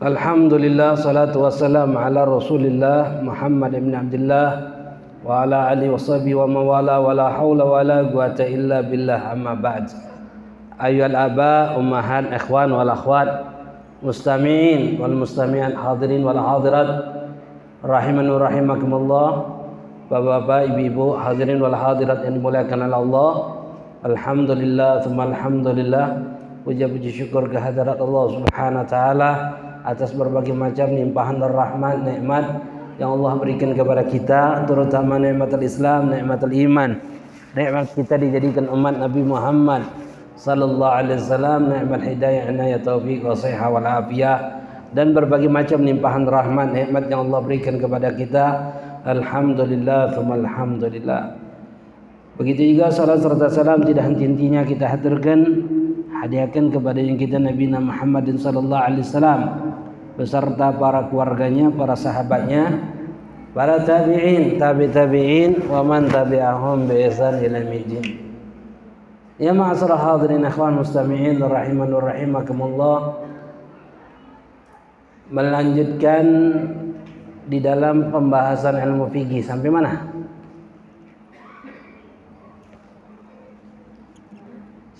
Alhamdulillah salatu wassalam ala Rasulillah Muhammad ibn Abdullah wa ala alihi washabihi wa mawala wa la haula wa la quwata illa billah amma ba'd. Ayyuhal aba, ummahat, ikhwan wal akhwat, mustami'in wal mustami'an hadirin wal hadirat rahimani wa rahimakumullah. Bapak-bapak, ibu-ibu, hadirin wal hadirat yang dimuliakan oleh Allah. Alhamdulillah, thumma alhamdulillah. Puja-puji syukur kehadirat Allah Subhanahu wa taala atas berbagai macam limpahan rahmat nikmat yang Allah berikan kepada kita terutama nikmatul Islam, nikmatul iman. Nikmat kita dijadikan umat Nabi Muhammad sallallahu alaihi wasallam, nikmat hidayah, inayah, taufik, wasihah wal afiyah dan berbagai macam limpahan rahmat nikmat yang Allah berikan kepada kita. Alhamdulillah, thumma alhamdulillah. Begitu juga salat serta salam tidak henti-hentinya kita haturkan hadiahkan kepada yang kita Nabi Muhammad sallallahu alaihi wasallam beserta para keluarganya, para sahabatnya, para tabi'in, tabi tabi'in wa man tabi'ahum bi ihsan ila yaumil Ya ma'asara hadirin ikhwan mustami'in rahiman rahimakumullah melanjutkan di dalam pembahasan ilmu fikih sampai mana?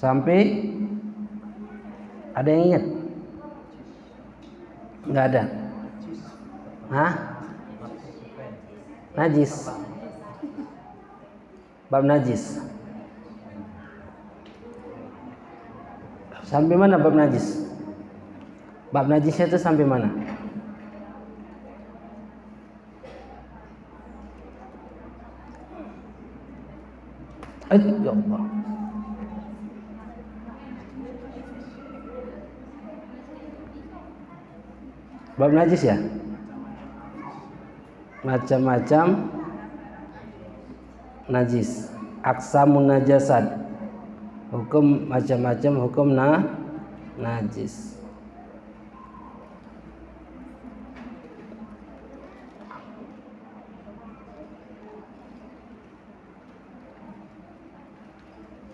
Sampai ada yang ingat? Enggak ada. Hah? Najis. Bab najis. Sampai mana bab najis? Bab najisnya itu sampai mana? Ya Allah. Bab najis ya? Macam-macam najis. Aksamun najasat. Hukum macam-macam hukum na najis.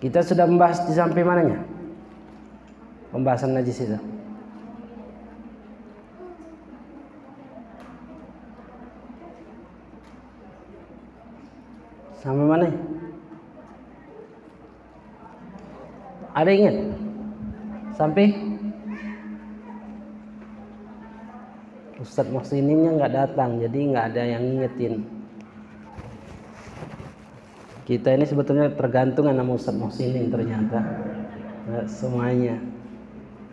Kita sudah membahas di sampai mananya? Pembahasan najis itu. Sampai mana? Ada ingat? Sampai Ustadz Muhsininnya nggak datang, jadi nggak ada yang ngingetin. Kita ini sebetulnya tergantung sama Ustadz Muhsinin ternyata. Nggak semuanya.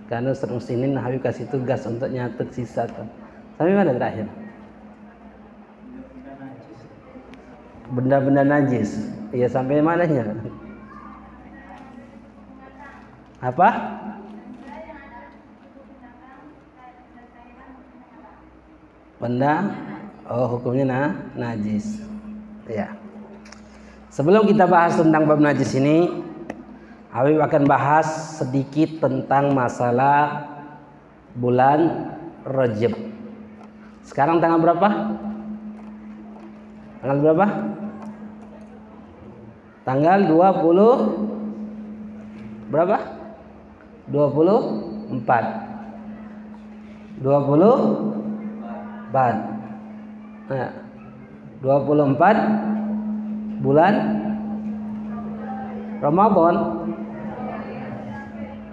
Karena Ustadz Muhsinin Habib kasih tugas untuk nyatet sisa. Sampai mana terakhir? Benda-benda najis. Ya sampai mananya? Apa? Benda oh hukumnya nah, najis. Ya. Sebelum kita bahas tentang bab najis ini, Habib akan bahas sedikit tentang masalah bulan Rajab. Sekarang tanggal berapa? Tanggal berapa? Tanggal 20 berapa? 24. 24. Nah, 24 bulan Ramadan.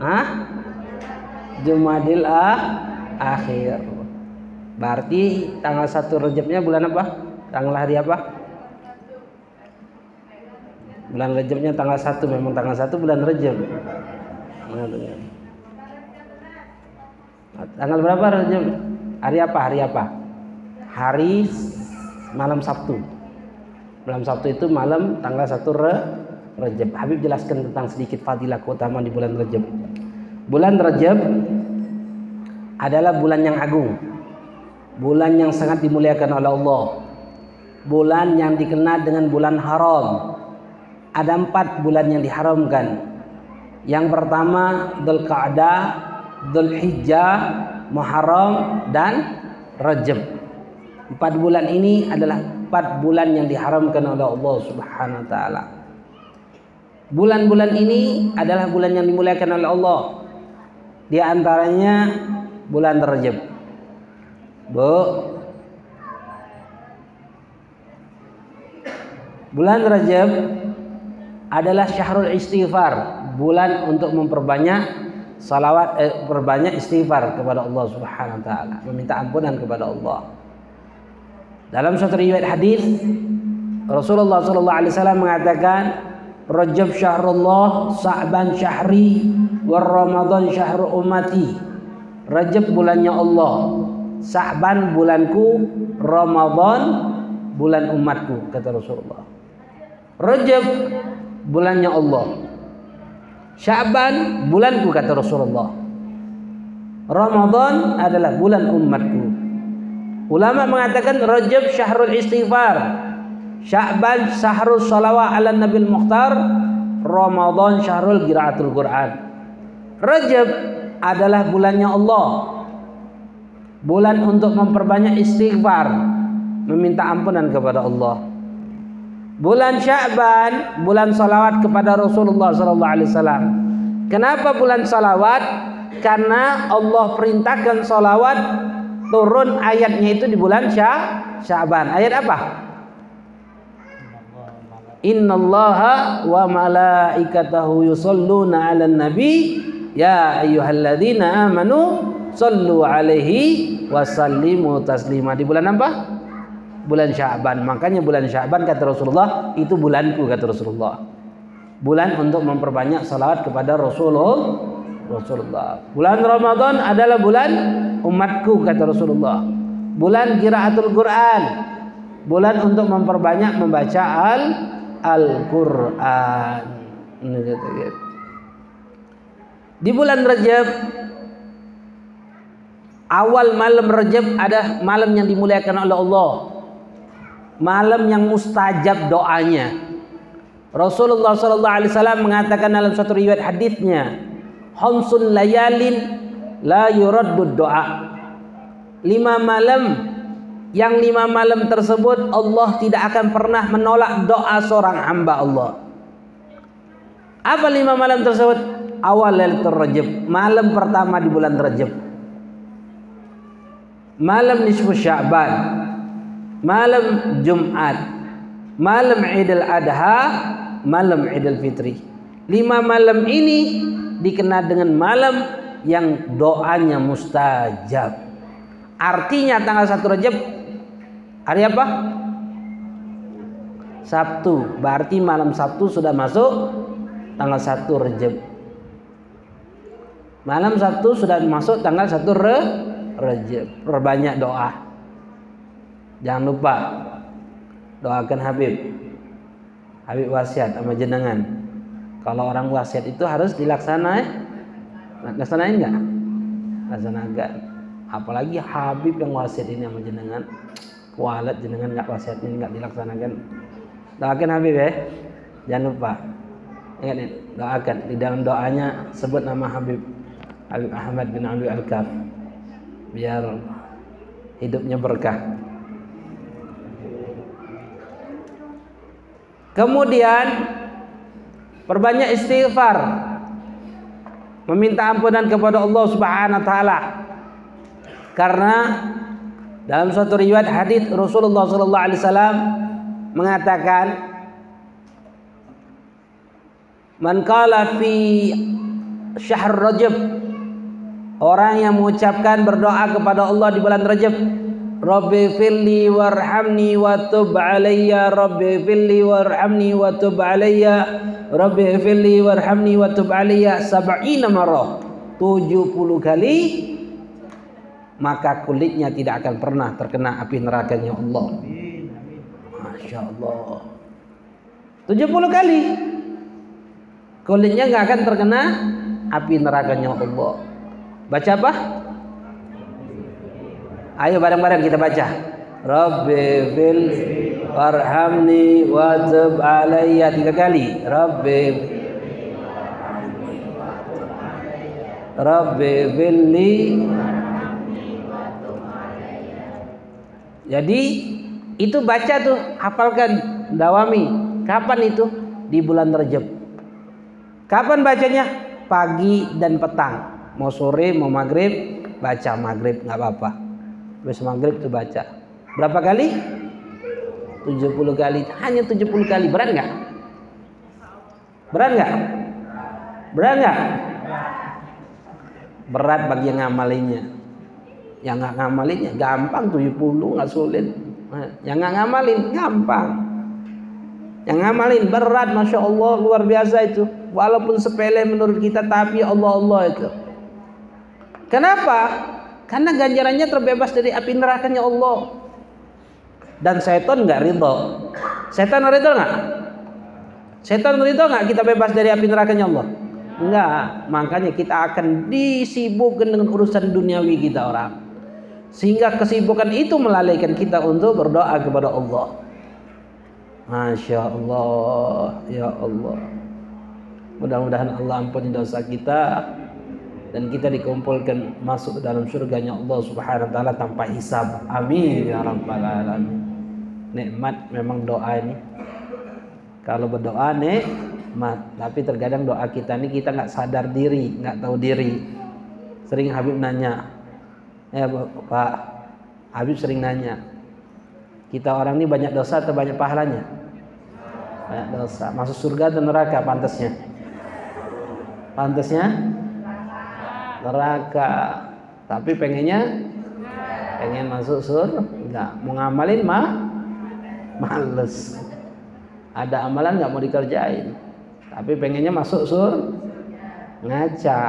Hah? Jumadil akhir. Berarti tanggal 1 Rejabnya bulan apa? Tanggal hari apa? Bulan Rejabnya tanggal 1 memang tanggal 1 bulan Rejab. Tanggal berapa Rejab? Hari apa? Hari apa? Hari malam Sabtu. Malam Sabtu itu malam tanggal 1 Re Rejab. Habib jelaskan tentang sedikit fadilah keutamaan di bulan Rejab. Bulan Rejab adalah bulan yang agung. Bulan yang sangat dimuliakan oleh Allah bulan yang dikenal dengan bulan haram. Ada empat bulan yang diharamkan. Yang pertama Dhul Qa'dah, Dhul Hijjah, Muharram dan Rajab. Empat bulan ini adalah empat bulan yang diharamkan oleh Allah Subhanahu wa taala. Bulan-bulan ini adalah bulan yang dimuliakan oleh Allah. Di antaranya bulan Rajab. Bu. Bulan Rajab adalah syahrul istighfar, bulan untuk memperbanyak salawat eh, perbanyak istighfar kepada Allah Subhanahu wa taala, meminta ampunan kepada Allah. Dalam suatu riwayat hadis Rasulullah sallallahu alaihi wasallam mengatakan Rajab syahrullah, Sa'ban syahri, wa Ramadan syahrul ummati. Rajab bulannya Allah, Sa'ban bulanku, Ramadan bulan umatku kata Rasulullah. Rajab bulannya Allah. Sya'ban bulanku kata Rasulullah. Ramadan adalah bulan umatku. Ulama mengatakan Rajab syahrul istighfar. Sya'ban syahrul salawat ala Nabil Mukhtar. Ramadan syahrul qiraatul Quran. Rajab adalah bulannya Allah. Bulan untuk memperbanyak istighfar, meminta ampunan kepada Allah. Bulan Sya'ban, bulan salawat kepada Rasulullah sallallahu alaihi wasallam. Kenapa bulan salawat? Karena Allah perintahkan salawat turun ayatnya itu di bulan Sya'ban. Ayat apa? Innallaha wa malaikatahu yusalluna 'alan nabi ya ayyuhalladzina amanu sallu alaihi wasallimu taslima. Di bulan apa? Bulan Sya'ban. Makanya bulan Sya'ban kata Rasulullah itu bulanku kata Rasulullah. Bulan untuk memperbanyak salawat kepada Rasulullah. Rasulullah. Bulan Ramadan adalah bulan umatku kata Rasulullah. Bulan kiraatul Quran. Bulan untuk memperbanyak membaca al Al-Quran. Di bulan Rajab awal malam Rajab ada malam yang dimuliakan oleh Allah malam yang mustajab doanya. Rasulullah sallallahu alaihi wasallam mengatakan dalam suatu riwayat hadisnya, "Khamsun layalin la yuraddu doa." Lima malam yang lima malam tersebut Allah tidak akan pernah menolak doa seorang hamba Allah. Apa lima malam tersebut? Awal Lailatul Rajab, malam pertama di bulan Rajab. Malam nisfu Sya'ban, malam Jumat, malam Idul Adha, malam Idul Fitri. Lima malam ini dikenal dengan malam yang doanya mustajab. Artinya tanggal 1 Rajab hari apa? Sabtu. Berarti malam Sabtu sudah masuk tanggal 1 Rajab. Malam Sabtu sudah masuk tanggal 1 Rajab. Perbanyak doa. Jangan lupa doakan Habib. Habib wasiat sama jenengan. Kalau orang wasiat itu harus dilaksanain. Laksanain enggak? Laksanakan. Apalagi Habib yang wasiat ini sama jenengan. Kualat jenengan enggak wasiatnya enggak dilaksanakan. Doakan Habib ya. Jangan lupa. Ingat nih, doakan di dalam doanya sebut nama Habib Habib Ahmad bin Ali Al-Kaf biar hidupnya berkah. Kemudian perbanyak istighfar. Meminta ampunan kepada Allah Subhanahu wa taala. Karena dalam suatu riwayat hadis Rasulullah sallallahu alaihi wasallam mengatakan Man qala fi syahr Rajab orang yang mengucapkan berdoa kepada Allah di bulan Rajab Rabbi filli warhamni wa tub alayya Rabbi filli warhamni wa tub alayya Rabbi filli warhamni wa tub alayya sab'ina marrah 70 kali maka kulitnya tidak akan pernah terkena api nerakanya Allah. Masya Allah. 70 kali kulitnya nggak akan terkena api nerakanya Allah. Baca apa? Ayo bareng-bareng kita baca. Rabbi fil warhamni wa tub alayya tiga kali. Rabbi Rabbi filli Jadi itu baca tuh, hafalkan dawami. Kapan itu? Di bulan Rajab. Kapan bacanya? Pagi dan petang. Mau sore, mau maghrib, baca maghrib nggak apa-apa. Habis maghrib tuh baca. Berapa kali? 70 kali. Hanya 70 kali. Berat nggak? Berat nggak? Berat nggak? Berat bagi yang ngamalinnya. Yang nggak ngamalinnya gampang 70 nggak sulit. Nah, yang nggak ngamalin gampang. Yang ngamalin berat, masya Allah luar biasa itu. Walaupun sepele menurut kita, tapi Allah Allah itu. Kenapa? Karena ganjarannya terbebas dari api nerakanya Allah. Dan setan nggak ridho. Setan ridho nggak? Setan ridho nggak kita bebas dari api nerakanya Allah? Enggak. Makanya kita akan disibukkan dengan urusan duniawi kita orang. Sehingga kesibukan itu melalaikan kita untuk berdoa kepada Allah. Masya Allah, ya Allah. Mudah-mudahan Allah ampuni dosa kita dan kita dikumpulkan masuk dalam surganya Allah Subhanahu wa taala tanpa hisab. Amin ya rabbal alamin. Nikmat memang doa ini. Kalau berdoa nikmat. Tapi terkadang doa kita ini kita nggak sadar diri nggak tahu diri. Sering Habib nanya ya Pak Habib sering nanya kita orang ini banyak dosa atau banyak pahalanya? Banyak dosa. Masuk surga atau neraka pantasnya? Pantasnya neraka. Tapi pengennya pengen masuk surga mau ngamalin mah males. Ada amalan nggak mau dikerjain. Tapi pengennya masuk sur ngaca.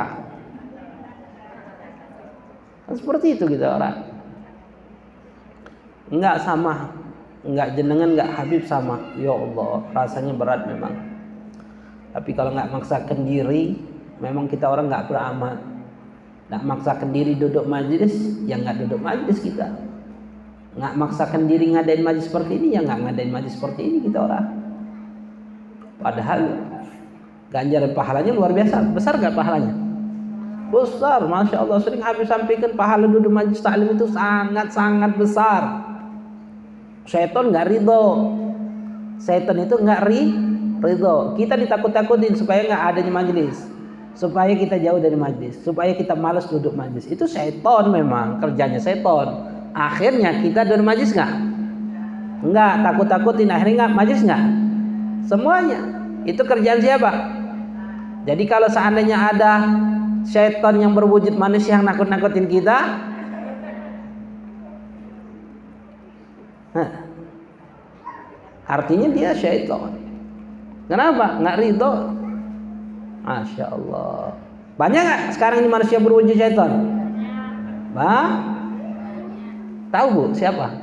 Kan seperti itu kita orang. Nggak sama nggak jenengan nggak Habib sama. Ya Allah rasanya berat memang. Tapi kalau nggak maksakan diri memang kita orang nggak beramal nggak maksakan diri duduk majlis ya nggak duduk majlis kita. Nggak maksakan diri ngadain majlis seperti ini ya nggak ngadain majlis seperti ini kita orang. Padahal ganjaran pahalanya luar biasa. Besar nggak pahalanya? Besar masya Allah. Sering habis sampaikan pahala duduk majlis taklim itu sangat sangat besar. Setan nggak ridho. Setan itu nggak ri ridho. Kita ditakut-takutin supaya nggak adanya majlis supaya kita jauh dari majlis. Supaya kita malas duduk majlis. Itu setan memang. Kerjanya setan. Akhirnya kita dari majlis nggak? Nggak. Takut takutin akhirnya nggak? Majlis nggak? Semuanya. Itu kerjaan siapa? Jadi kalau seandainya ada syaitan yang berwujud manusia yang nakut nakutin kita artinya dia syaitan kenapa? Nggak ridho Masya Allah banyak nggak sekarang ini manusia berwujud syaitan? Bah? Tahu Bu siapa?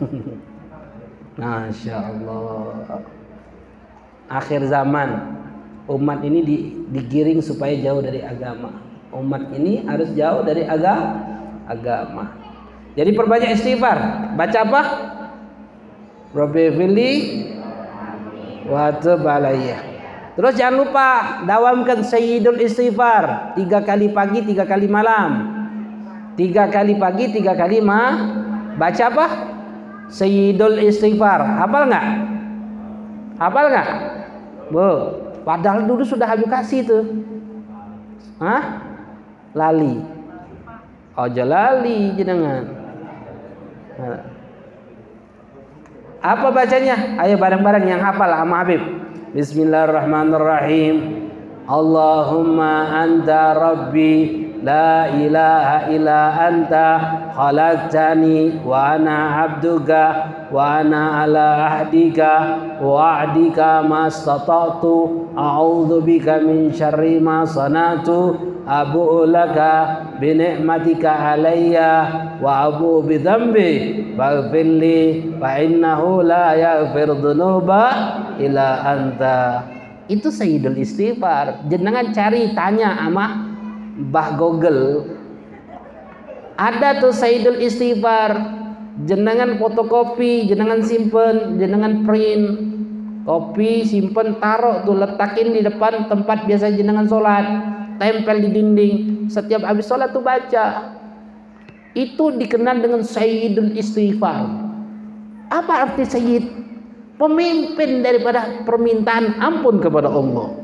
Masya Allah. Akhir zaman umat ini di, digiring supaya jauh dari agama. Umat ini harus jauh dari aga, agama. Jadi perbanyak istighfar. Baca apa? Rabbi wa tub Terus jangan lupa dawamkan sayyidul istighfar tiga kali pagi tiga kali malam. Tiga kali pagi tiga kali ma baca apa? Sayyidul istighfar. Hafal nggak? Hafal nggak? Bu, padahal dulu sudah habis kasih tuh. Hah? Lali. Oh lali jenengan. Apa bacanya? Ayo bareng-bareng yang hafal sama Habib. Bismillahirrahmanirrahim. Allahumma anta rabbi la ilaha illa anta khalaqtani wa ana abduka wa ana ala ahdika wa ahdika ma stata'tu a'udzu bika min syarri ma sanatu abu'u laka bi ni'matika alayya wa abu bi dhanbi faghfirli fa innahu la yaghfir dhunuba illa anta. Itu sayyidul istighfar. Jenengan cari tanya ama Mbah Google ada tuh sayyidul istighfar. Jenengan fotokopi jenengan simpen jenengan print. Kopi simpen taruh tuh letakin di depan tempat biasa jenengan sholat tempel di dinding. Setiap habis sholat tuh baca. Itu dikenal dengan sayyidul istighfar. Apa arti sayyid? Pemimpin daripada permintaan ampun kepada Allah.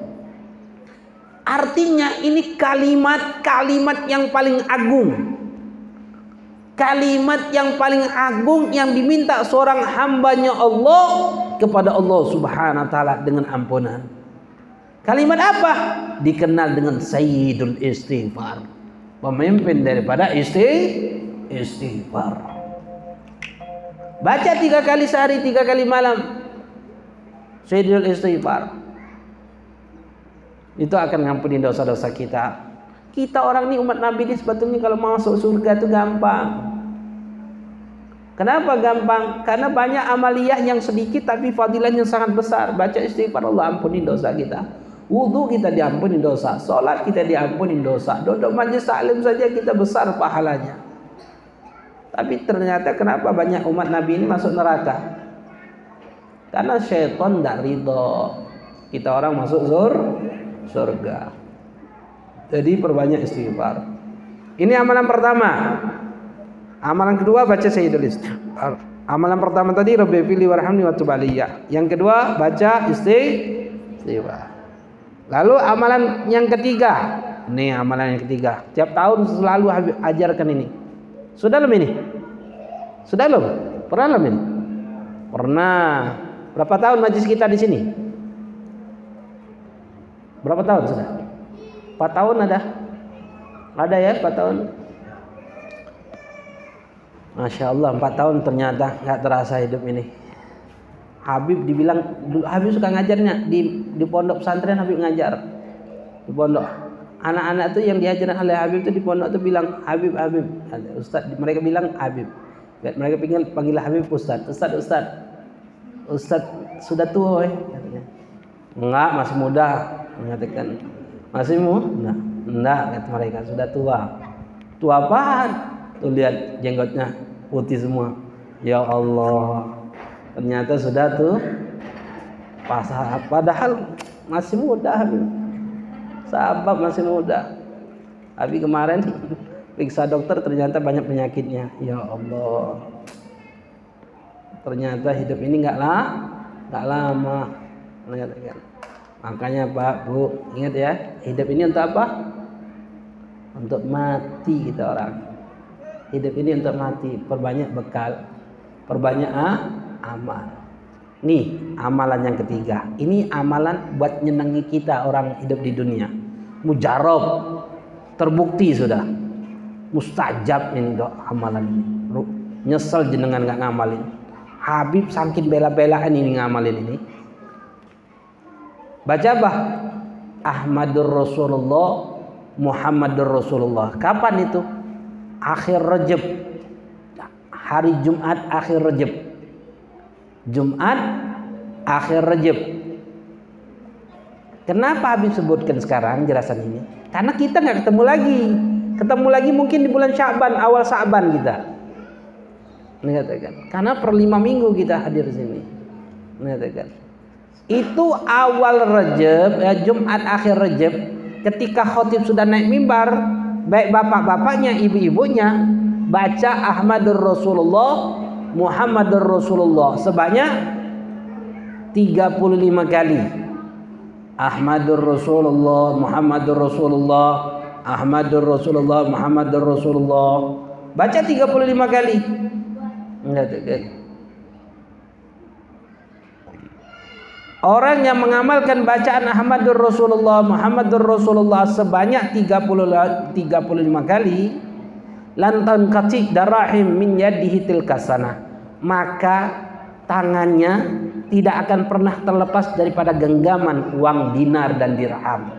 Artinya ini kalimat-kalimat yang paling agung. Kalimat yang paling agung yang diminta seorang hambanya Allah kepada Allah subhanahu wa ta'ala dengan ampunan. Kalimat apa? Dikenal dengan Sayyidul Istighfar. Pemimpin daripada isti istighfar. Baca tiga kali sehari, tiga kali malam. Sayyidul Istighfar. Itu akan ngampuni dosa-dosa kita. Kita orang ini umat Nabi ini sebetulnya kalau masuk surga itu gampang. Kenapa gampang? Karena banyak amaliyah yang sedikit tapi fadilahnya sangat besar. Baca istighfar Allah ampuni dosa kita. Wudhu kita diampuni dosa. Sholat kita diampuni dosa. Duduk majlis taklim saja kita besar pahalanya. Tapi ternyata kenapa banyak umat Nabi ini masuk neraka? Karena syaitan tidak ridho. Kita orang masuk sur, surga. Jadi perbanyak istighfar. Ini amalan pertama. Amalan kedua baca Sayyidul Istighfar. Amalan pertama tadi Rabbi fili warhamni wa tubaliyya. Yang kedua baca istighfar. Lalu amalan yang ketiga. Ini amalan yang ketiga. Tiap tahun selalu ajarkan ini. Sudah belum ini? Sudah belum? Pernah belum ini? Pernah. Berapa tahun majlis kita di sini? Berapa tahun sudah? Empat tahun ada? Ada ya empat tahun? Masya Allah empat tahun ternyata nggak terasa hidup ini. Habib dibilang Habib suka ngajarnya di di pondok pesantren Habib ngajar di pondok. Anak-anak tuh yang diajar oleh Habib tuh di pondok tuh bilang Habib Habib. Ustaz mereka bilang Habib. Mereka panggil panggil Habib Ustaz. Ustaz Ustaz. Ustaz sudah tua eh. Enggak masih muda mengatakan masih muda. Enggak kata mereka sudah tua. Tua apaan? Tuh lihat jenggotnya putih semua. Ya Allah. Ternyata sudah tuh pasah padahal masih muda Habib. Sahabat masih muda. Habib kemarin periksa dokter ternyata banyak penyakitnya. Ya Allah. Ternyata hidup ini enggak lah, enggak lama. Makanya Pak Bu ingat ya, hidup ini untuk apa? Untuk mati kita orang. Hidup ini untuk mati, perbanyak bekal, perbanyak ah, amal. Nih, amalan yang ketiga. Ini amalan buat nyenangi kita orang hidup di dunia. Mujarab, terbukti sudah. Mustajab ini dok amalan ini. Nyesel jenengan nggak ngamalin. Habib saking bela-belaan ini ngamalin ini. Baca apa? Ahmadur Rasulullah Muhammadur Rasulullah. Kapan itu? akhir Rajab hari Jumat akhir Rajab Jumat akhir Rajab Kenapa Habib sebutkan sekarang jelasan ini? Karena kita nggak ketemu lagi. Ketemu lagi mungkin di bulan Syaban, awal Syaban kita. Karena per lima minggu kita hadir di sini. Itu awal Rajab, ya, Jumat akhir Rajab, ketika khotib sudah naik mimbar, baik bapak-bapaknya, ibu-ibunya baca Ahmadur Rasulullah, Muhammadur Rasulullah sebanyak 35 kali. Ahmadur Rasulullah, Muhammadur Rasulullah, Ahmadur Rasulullah, Muhammadur Rasulullah. Baca 35 kali. Orang yang mengamalkan bacaan Ahmadur Rasulullah Muhammadur Rasulullah sebanyak 30 35 kali lantan kacik darahim min yadihi tilkasana maka tangannya tidak akan pernah terlepas daripada genggaman uang dinar dan dirham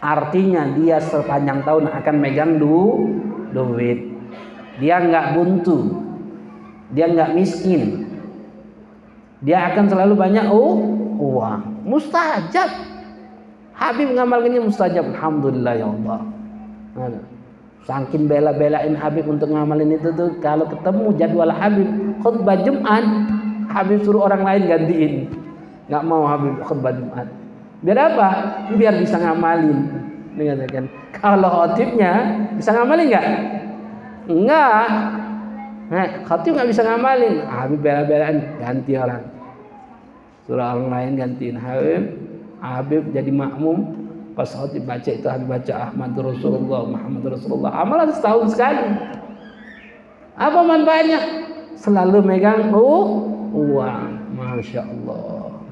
artinya dia sepanjang tahun akan megang du, duit dia nggak buntu dia nggak miskin dia akan selalu banyak oh, uang. Mustajab. Habib ngamalkannya mustajab. Alhamdulillah ya Allah. Sangkin bela-belain Habib untuk ngamalin itu tuh kalau ketemu jadwal Habib khutbah Jumat, Habib suruh orang lain gantiin. Nggak mau Habib khutbah Jumat. Biar apa? Biar bisa ngamalin. Dikatakan. Kalau khotibnya bisa ngamalin nggak? Enggak. Nah, khatib nggak bisa ngamalin. Habib bela-belain ganti orang. Surah orang lain gantiin Habib. Habib jadi makmum. Pas khotib baca itu habis baca Ahmad Rasulullah Muhammad Rasulullah. Amalan setahun sekali. Apa manfaatnya? Selalu megang uh, uang. Masya Allah.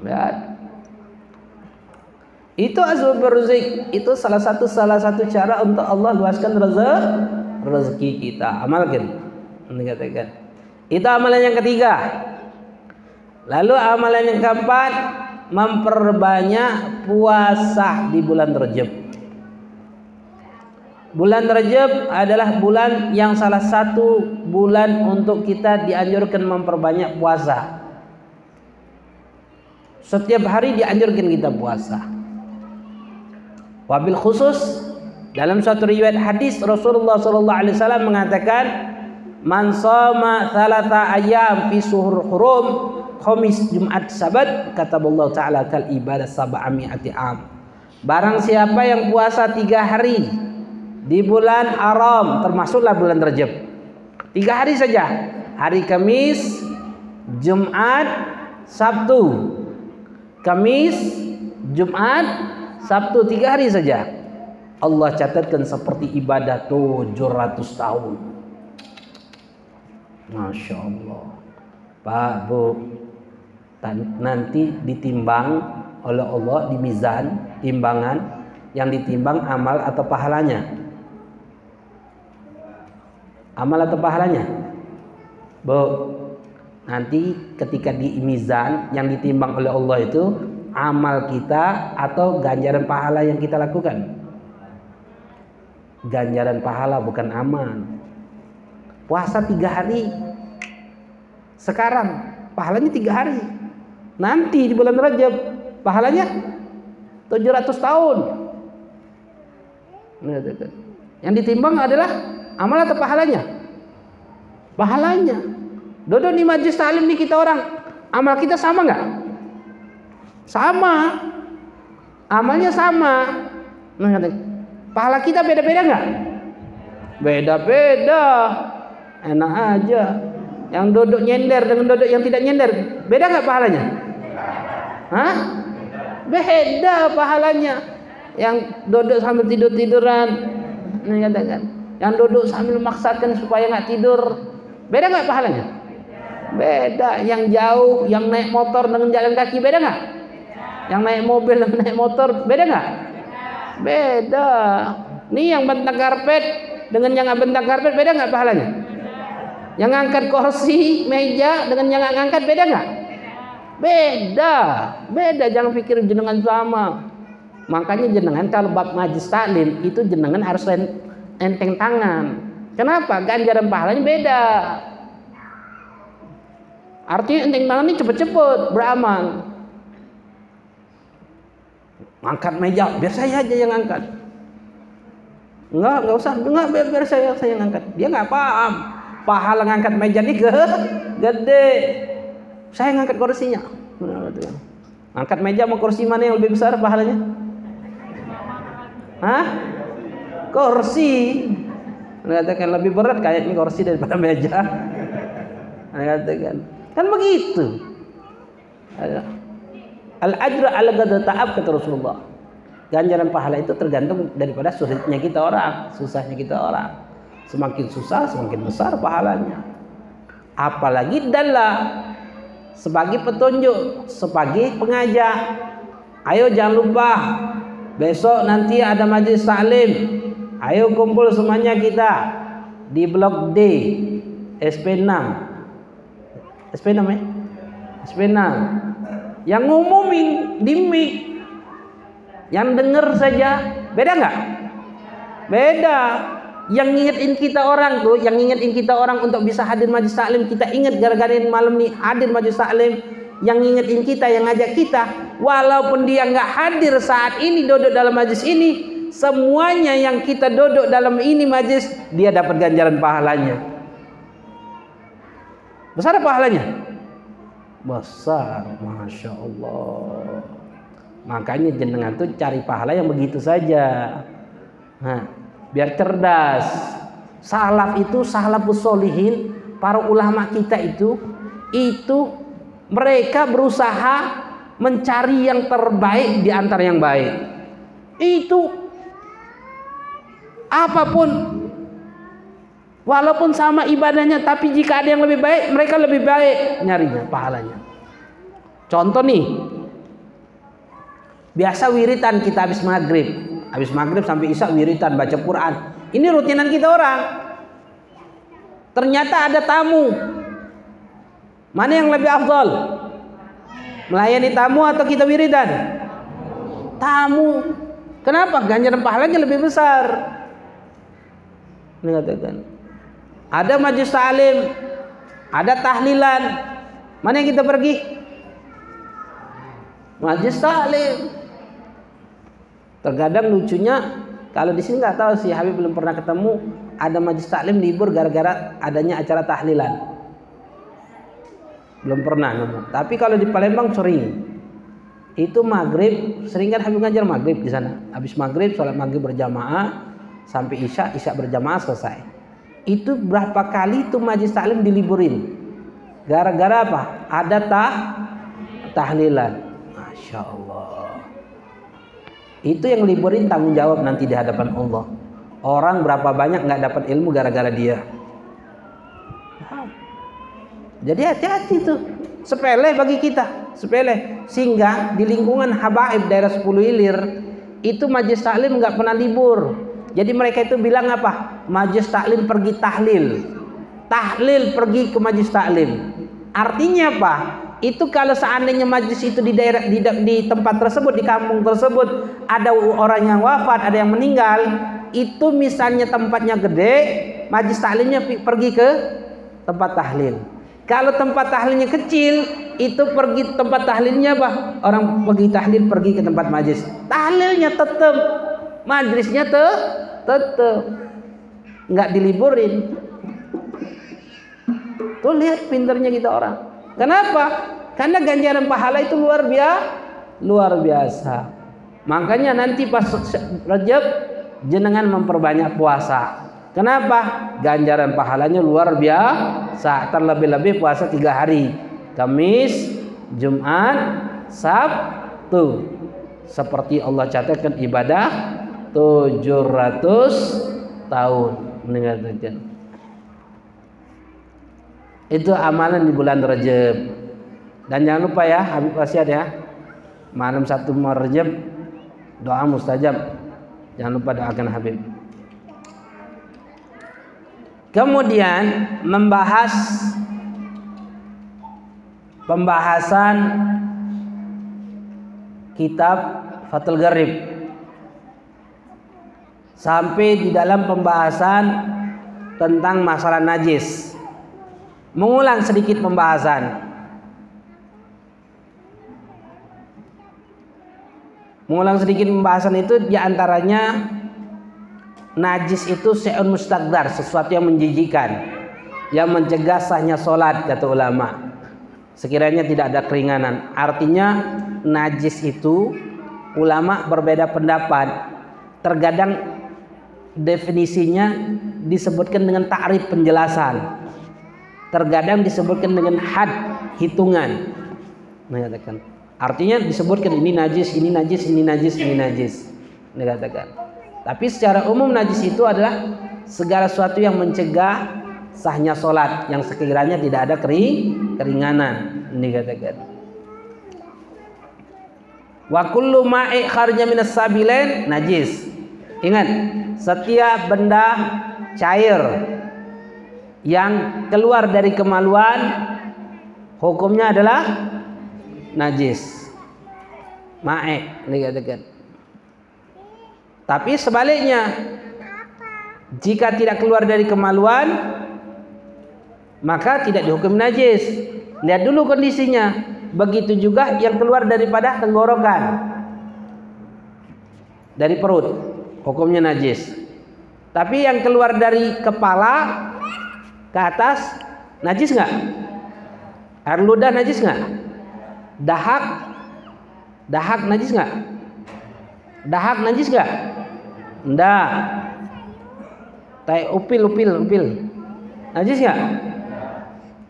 Lihat. Itu azab berzik. Itu salah satu salah satu cara untuk Allah luaskan rezeki rezeki kita. Amalkan. Katakan itu amalan yang ketiga. Lalu amalan yang keempat memperbanyak puasa di bulan Rajab. Bulan Rajab adalah bulan yang salah satu bulan untuk kita dianjurkan memperbanyak puasa. Setiap hari dianjurkan kita puasa. Wabil khusus dalam suatu riwayat hadis Rasulullah sallallahu alaihi wasallam mengatakan man shoma thalatha ayyam fi suhur hurum Khamis Jumat Sabat kata Allah Ta'ala kal ibadah sab'ami'ati am. Barang siapa yang puasa tiga hari di bulan Aram termasuklah bulan Rajab. Tiga hari saja. Hari Kamis Jumat Sabtu. Kamis Jumat Sabtu tiga hari saja. Allah catatkan seperti ibadah 700 tahun. Masya Allah. Pak Bu nanti ditimbang oleh Allah di mizan timbangan yang ditimbang amal atau pahalanya. Amal atau pahalanya? Bu nanti ketika di mizan yang ditimbang oleh Allah itu amal kita atau ganjaran pahala yang kita lakukan? Ganjaran pahala bukan amal. Puasa tiga hari. Sekarang pahalanya tiga hari Nanti di bulan Rajab pahalanya 700 tahun. Yang ditimbang adalah amal atau pahalanya? Pahalanya. Dodok di majlis taklim nih kita orang, amal kita sama nggak? Sama. Amalnya sama. Nah, pahala kita beda-beda nggak? Beda-beda. Enak aja. Yang duduk nyender dengan duduk yang tidak nyender, beda nggak pahalanya? Hah? Beda pahalanya. Yang duduk sambil tidur tiduran, ini katakan. Yang duduk sambil maksakan supaya nggak tidur, beda nggak pahalanya? Beda. Yang jauh, yang naik motor dengan jalan kaki, beda nggak? Yang naik mobil dan naik motor, beda nggak? Beda. Nih yang bentang karpet dengan yang bentang karpet beda nggak pahalanya? Yang ngangkat kursi, meja dengan yang ngangkat beda nggak? Beda, beda. Jangan pikir jenengan sama. Makanya jenengan kalau bab majlis taklim itu jenengan harus enteng tangan. Kenapa? Ganjaran pahalanya beda. Artinya enteng tangan ini cepet-cepet beramal. Angkat meja, biar saya aja yang angkat. Enggak, enggak usah. Enggak, biar, biar saya saya yang angkat. Dia enggak paham. Pahala ngangkat meja ini gede. Saya ngangkat kursinya. Angkat meja sama kursi mana yang lebih besar pahalanya? Hah? Kursi. Katakan lebih berat kayaknya kursi daripada meja. Katakan. Kan begitu. Al-ajra ala gada ta'ab kata Rasulullah. Ganjaran pahala itu tergantung daripada sulitnya kita orang, susahnya kita orang. Semakin susah, semakin besar pahalanya. Apalagi dalam sebagai petunjuk, sebagai pengajak. Ayo jangan lupa besok nanti ada majlis taklim. Ayo kumpul semuanya kita di blok D SP6. SP6 ya? SP6. Yang ngumumin di mic. Yang denger saja beda nggak? Beda yang ngingetin kita orang tuh, yang ngingetin kita orang untuk bisa hadir majlis taklim, kita ingat gara-gara malam nih hadir majlis taklim, yang ngingetin kita, yang ngajak kita, walaupun dia nggak hadir saat ini duduk dalam majlis ini, semuanya yang kita duduk dalam ini majlis, dia dapat ganjaran pahalanya. Besar pahalanya? Besar, masya Allah. Makanya jenengan tuh cari pahala yang begitu saja. Nah, biar cerdas. Salaf itu salafus solihin, para ulama kita itu itu mereka berusaha mencari yang terbaik di antara yang baik. Itu apa pun walaupun sama ibadahnya tapi jika ada yang lebih baik mereka lebih baik nyarinya pahalanya. Contoh nih, biasa wiritan kita habis maghrib, habis maghrib sampai isya wiritan baca Quran. Ini rutinan kita orang. Ternyata ada tamu. Mana yang lebih afdol? Melayani tamu atau kita wiridan? Tamu. Kenapa? Ganjaran pahalanya lebih besar. Mengatakan. Ada majlis salim, ada tahlilan. Mana yang kita pergi? Majlis taklim. Terkadang lucunya kalau di sini nggak tahu sih Habib belum pernah ketemu ada majlis taklim libur gara-gara adanya acara tahlilan. Belum pernah nemu. Tapi kalau di Palembang sering. Itu maghrib, sering kan Habib ngajar maghrib di sana. Habis maghrib, sholat maghrib berjamaah sampai isya, isya berjamaah selesai. Itu berapa kali itu majlis taklim diliburin? Gara-gara apa? Ada tah tahlilan. Masya Allah. Itu yang liburin tanggung jawab nanti di hadapan Allah. Orang berapa banyak nggak dapat ilmu gara-gara dia. Jadi hati-hati tuh. Sepele bagi kita, sepele. Sehingga di lingkungan habaib daerah 10 ilir itu majlis taklim nggak pernah libur. Jadi mereka itu bilang apa? Majlis taklim pergi tahlil. Tahlil pergi ke majlis taklim. Artinya apa? Itu kalau seandainya majlis itu di daerah di, di tempat tersebut di kampung tersebut ada orang yang wafat ada yang meninggal itu misalnya tempatnya gede majlis taklimnya pergi ke tempat tahlil. Kalau tempat tahlilnya kecil itu pergi tempat tahlilnya apa? Orang pergi tahlil pergi ke tempat majlis. Tahlilnya tetap majlisnya te tetap nggak diliburin. Tuh lihat pinternya kita orang Kenapa? Karena ganjaran pahala itu luar biasa, luar biasa. Makanya nanti pas Rajab jenengan memperbanyak puasa. Kenapa? Ganjaran pahalanya luar biasa. Terlebih-lebih puasa tiga hari. Kamis, Jumat, Sabtu. Seperti Allah catatkan ibadah 700 tahun. Mendengar itu amalan di bulan Rajab. Dan jangan lupa ya, Habib wasiat ya. Malam satu Rajab doa mustajab. Jangan lupa doakan Habib. Kemudian membahas pembahasan kitab Fathul Gharib sampai di dalam pembahasan tentang masalah najis mengulang sedikit pembahasan. Mengulang sedikit pembahasan itu di antaranya najis itu se'un mustaqdar, sesuatu yang menjijikan, yang mencegah sahnya solat kata ulama. Sekiranya tidak ada keringanan. Artinya najis itu ulama berbeda pendapat. Terkadang definisinya disebutkan dengan takrif penjelasan terkadang disebutkan dengan had hitungan. Mengatakan. Artinya disebutkan ini najis ini najis ini najis ini najis. Dikatakan. Tapi secara umum najis itu adalah segala sesuatu yang mencegah sahnya solat yang sekiranya tidak ada kering keringanan. Dikatakan. Wa kullu ma'i kharja minas sabilain najis. Ingat setiap benda cair yang keluar dari kemaluan hukumnya adalah najis. Ma'e dikatakan. Tapi sebaliknya jika tidak keluar dari kemaluan maka tidak dihukum najis. Lihat dulu kondisinya. Begitu juga yang keluar daripada tenggorokan. Dari perut hukumnya najis. Tapi yang keluar dari kepala ke atas najis nggak? Air ludah najis nggak? Dahak dahak najis nggak? Dahak najis nggak? Enggak. Tai upil upil upil najis nggak?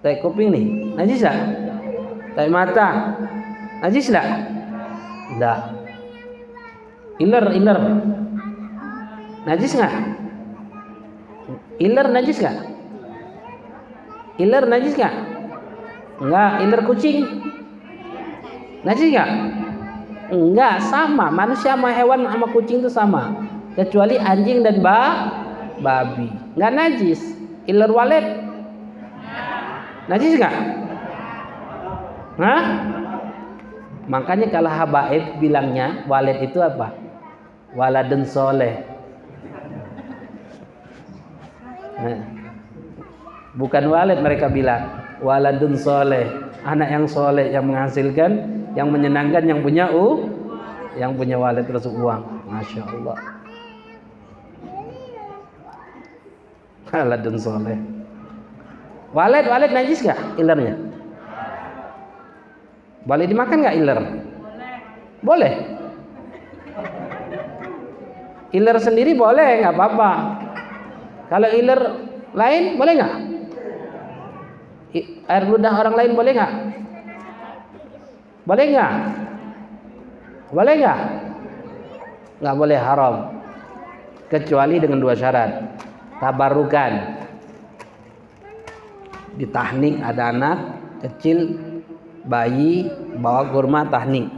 Tai kuping nih najis nggak? Tai mata Najis enggak? Enggak. Iler, iler. Najis enggak? Iler najis enggak? Iler najis enggak? Enggak, iler kucing. Najis enggak? Enggak, sama. Manusia sama hewan sama kucing itu sama. Kecuali anjing dan ba babi. Enggak najis. Iler walet. Najis enggak? Hah? Makanya kalau habaib bilangnya walid itu apa? Waladun soleh. Nah, bukan walid mereka bilang waladun soleh. Anak yang soleh yang menghasilkan yang menyenangkan yang punya u yang punya walid terus uang. Masya Allah. Waladun soleh. Walid walid najis gak ilernya? Boleh dimakan nggak iler? Boleh. Iler sendiri boleh nggak apa-apa. Kalau iler lain boleh nggak air ludah orang lain boleh nggak? Boleh nggak? Boleh nggak? Nggak boleh haram. Kecuali dengan dua syarat. Tabarukan. Di tahnik ada anak kecil bayi bawa kurma tahnik.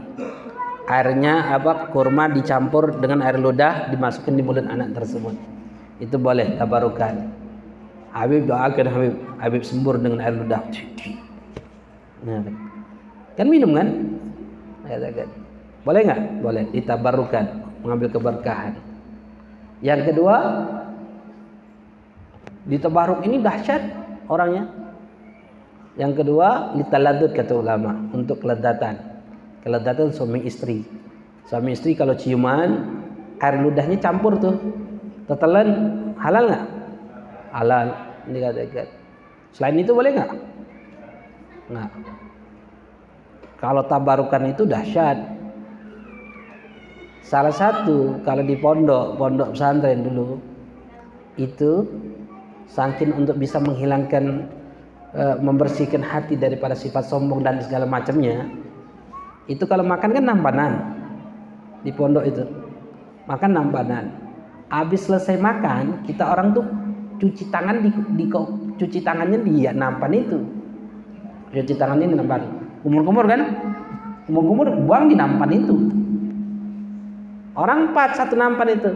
Airnya apa kurma dicampur dengan air ludah dimasukkan di mulut anak tersebut. Itu boleh tabarukan. Habib doakan Habib. Habib sembur dengan air ludah nah, kan. Minum kan? Boleh nggak? Boleh. Ditabarukan mengambil keberkahan. Yang kedua ditabaruk ini dahsyat orangnya. Yang kedua ditaladut kata ulama untuk keledatan. Keledatan suami istri. Suami istri kalau ciuman air ludahnya campur tuh. Tetelan halal nggak? Halal dikatakan. Selain itu boleh nggak? Nggak. Kalau tabarukan itu dahsyat. Salah satu kalau di pondok, pondok pesantren dulu itu saking untuk bisa menghilangkan e, membersihkan hati daripada sifat sombong dan segala macamnya. Itu kalau makan kan nampanan di pondok itu. Makan nampanan. Habis selesai makan, kita orang tuh cuci tangan di, di cuci tangannya di ya, nampan itu. Cuci tangannya di nampan. Kumur-kumur kan? Kumur-kumur buang di nampan itu. Orang empat satu nampan itu.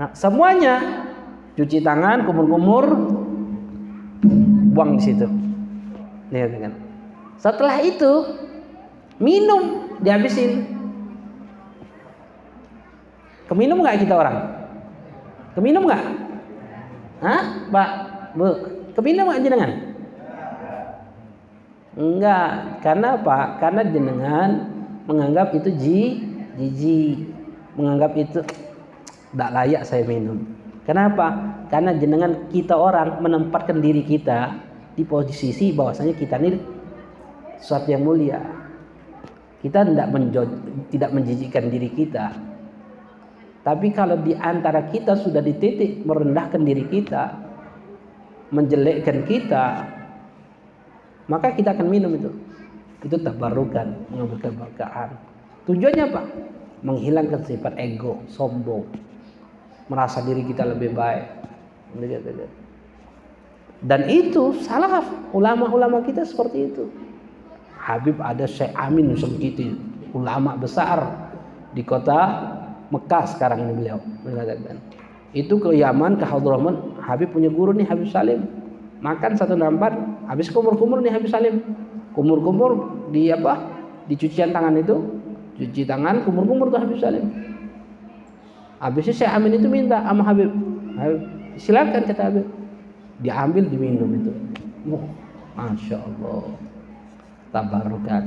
Nah semuanya cuci tangan kumur-kumur buang di situ. Lihat kan? Setelah itu minum dihabisin. Keminum nggak kita orang? Keminum nggak Hah? Pak, Bu, kepindah mak jenengan? Enggak, karena apa? Karena jenengan menganggap itu ji, jiji, menganggap itu tidak layak saya minum. Kenapa? Karena jenengan kita orang menempatkan diri kita di posisi bahwasanya kita ini sesuatu yang mulia. Kita tidak tidak menjijikkan diri kita, tapi kalau di antara kita sudah di titik merendahkan diri kita, menjelekkan kita, maka kita akan minum itu. Itu tabarukan, mengambil keberkahan. Tujuannya apa? Menghilangkan sifat ego, sombong, merasa diri kita lebih baik. Dan itu salah ulama-ulama kita seperti itu. Habib ada Syekh Amin sebegitu ulama besar di kota Mekah sekarang ini beliau mengatakan. Itu ke Yaman, ke Hadramaut, Habib punya guru nih Habib Salim. Makan satu nampan, habis kumur-kumur nih Habib Salim. Kumur-kumur di apa? Di cucian tangan itu, cuci tangan, kumur-kumur tuh Habib Salim. Habisnya saya Amin itu minta sama Habib. Silakan kata Habib. Diambil diminum itu. Oh, Masya Allah. Tabarukan.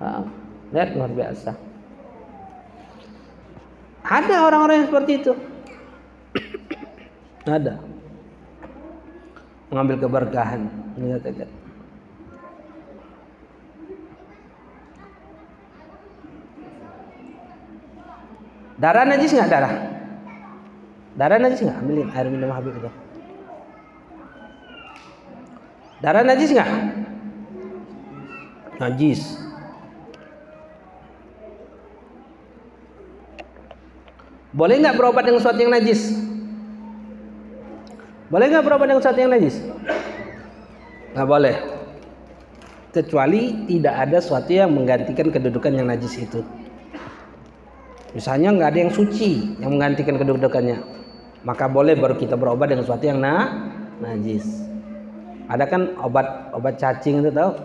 Nah, lihat luar biasa. Ada orang-orang yang seperti itu. Ada. Mengambil keberkahan. Menyatakan. Darah najis nggak darah? Darah najis nggak? Ambilin air minum Habib itu. Darah najis nggak? Najis. Boleh nggak berobat dengan sesuatu yang najis? Boleh nggak berobat dengan sesuatu yang najis? Nggak boleh. Kecuali tidak ada sesuatu yang menggantikan kedudukan yang najis itu. Misalnya nggak ada yang suci yang menggantikan kedudukannya, maka boleh baru kita berobat dengan sesuatu yang na najis. Ada kan obat obat cacing itu tahu?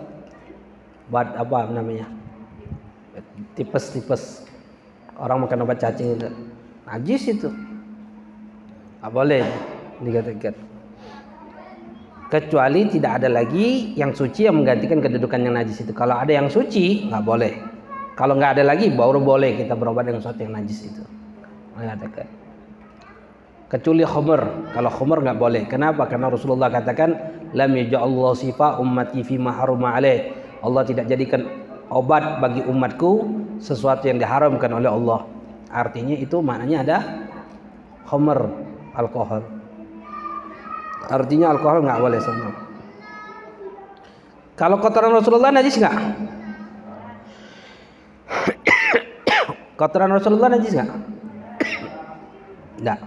Obat apa namanya? Tipes-tipes. Orang makan obat cacing itu. Najis itu. Nggak boleh dikatakan. Kecuali tidak ada lagi yang suci yang menggantikan kedudukan yang najis itu. Kalau ada yang suci, nggak boleh. Kalau nggak ada lagi, baru boleh kita berobat dengan sesuatu yang najis itu. Mengatakan. Kecuali khomer. Kalau khomer nggak boleh. Kenapa? Karena Rasulullah katakan, lam Allah sifa ummati fi maharuma alaih. Allah tidak jadikan obat bagi umatku sesuatu yang diharamkan oleh Allah. Artinya itu maknanya ada khomer alkohol. Artinya alkohol nggak boleh semua. Kalau kotoran Rasulullah najis nggak? kotoran Rasulullah najis nggak? Nggak.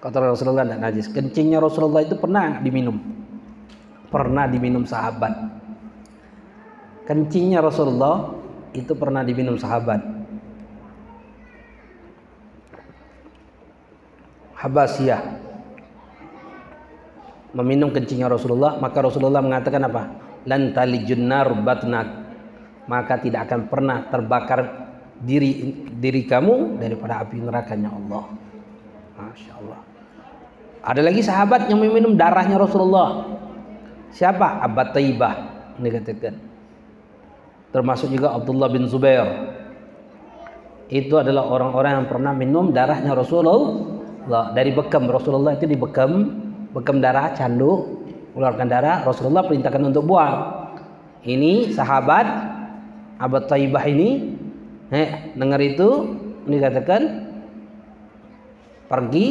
Kotoran Rasulullah nggak najis. Kencingnya Rasulullah itu pernah diminum. Pernah diminum sahabat. Kencingnya Rasulullah itu pernah diminum sahabat. Habasiyah. Meminum kencingnya Rasulullah maka Rasulullah mengatakan apa? Lan talijunnar batnak. Maka tidak akan pernah terbakar diri diri kamu daripada api nerakanya Allah. Masya Allah. Ada lagi sahabat yang meminum darahnya Rasulullah. Siapa? Abad Taibah dikatakan termasuk juga Abdullah bin Zubair. Itu adalah orang-orang yang pernah minum darahnya Rasulullah dari bekam Rasulullah itu dibekam bekam darah candu keluarkan darah Rasulullah perintahkan untuk buang. Ini sahabat Abu Taibah ini eh, dengar itu dikatakan pergi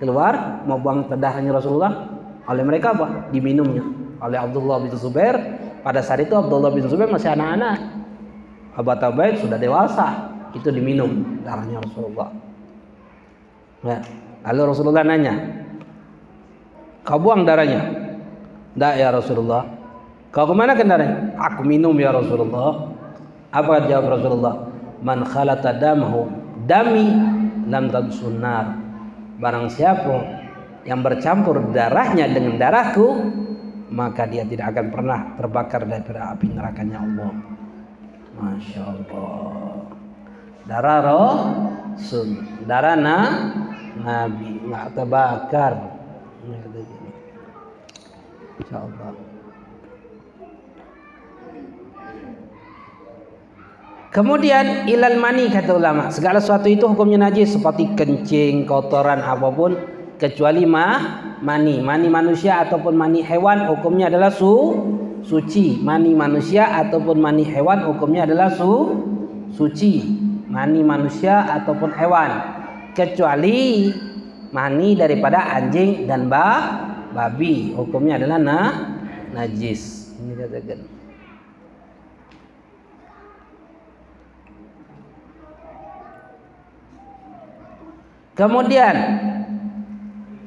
keluar mau buang darahnya Rasulullah. Oleh mereka apa? Diminumnya. Oleh Abdullah bin Zubair. Pada saat itu Abdullah bin Zubair masih anak-anak. Abu Taibah sudah dewasa itu diminum darahnya Rasulullah ya. lalu Rasulullah nanya Kau buang darahnya. Tidak ya Rasulullah. Kau ke mana kan? Aku minum ya Rasulullah. Apa jawab Rasulullah? Man khalata damhu dami lam sunar. Barang siapa yang bercampur darahnya dengan darahku, maka dia tidak akan pernah terbakar daripada api nerakanya Allah. Masya Allah. Darah roh, sun. Darah na, Nabi nggak terbakar. Insyaallah. Kemudian ilal mani kata ulama, segala sesuatu itu hukumnya najis seperti kencing, kotoran apa pun kecuali ma mani. Mani manusia ataupun mani hewan hukumnya adalah su suci. Mani manusia ataupun mani hewan hukumnya adalah su suci. Mani manusia ataupun hewan kecuali mani daripada anjing dan ba babi. Hukumnya adalah na najis. Kemudian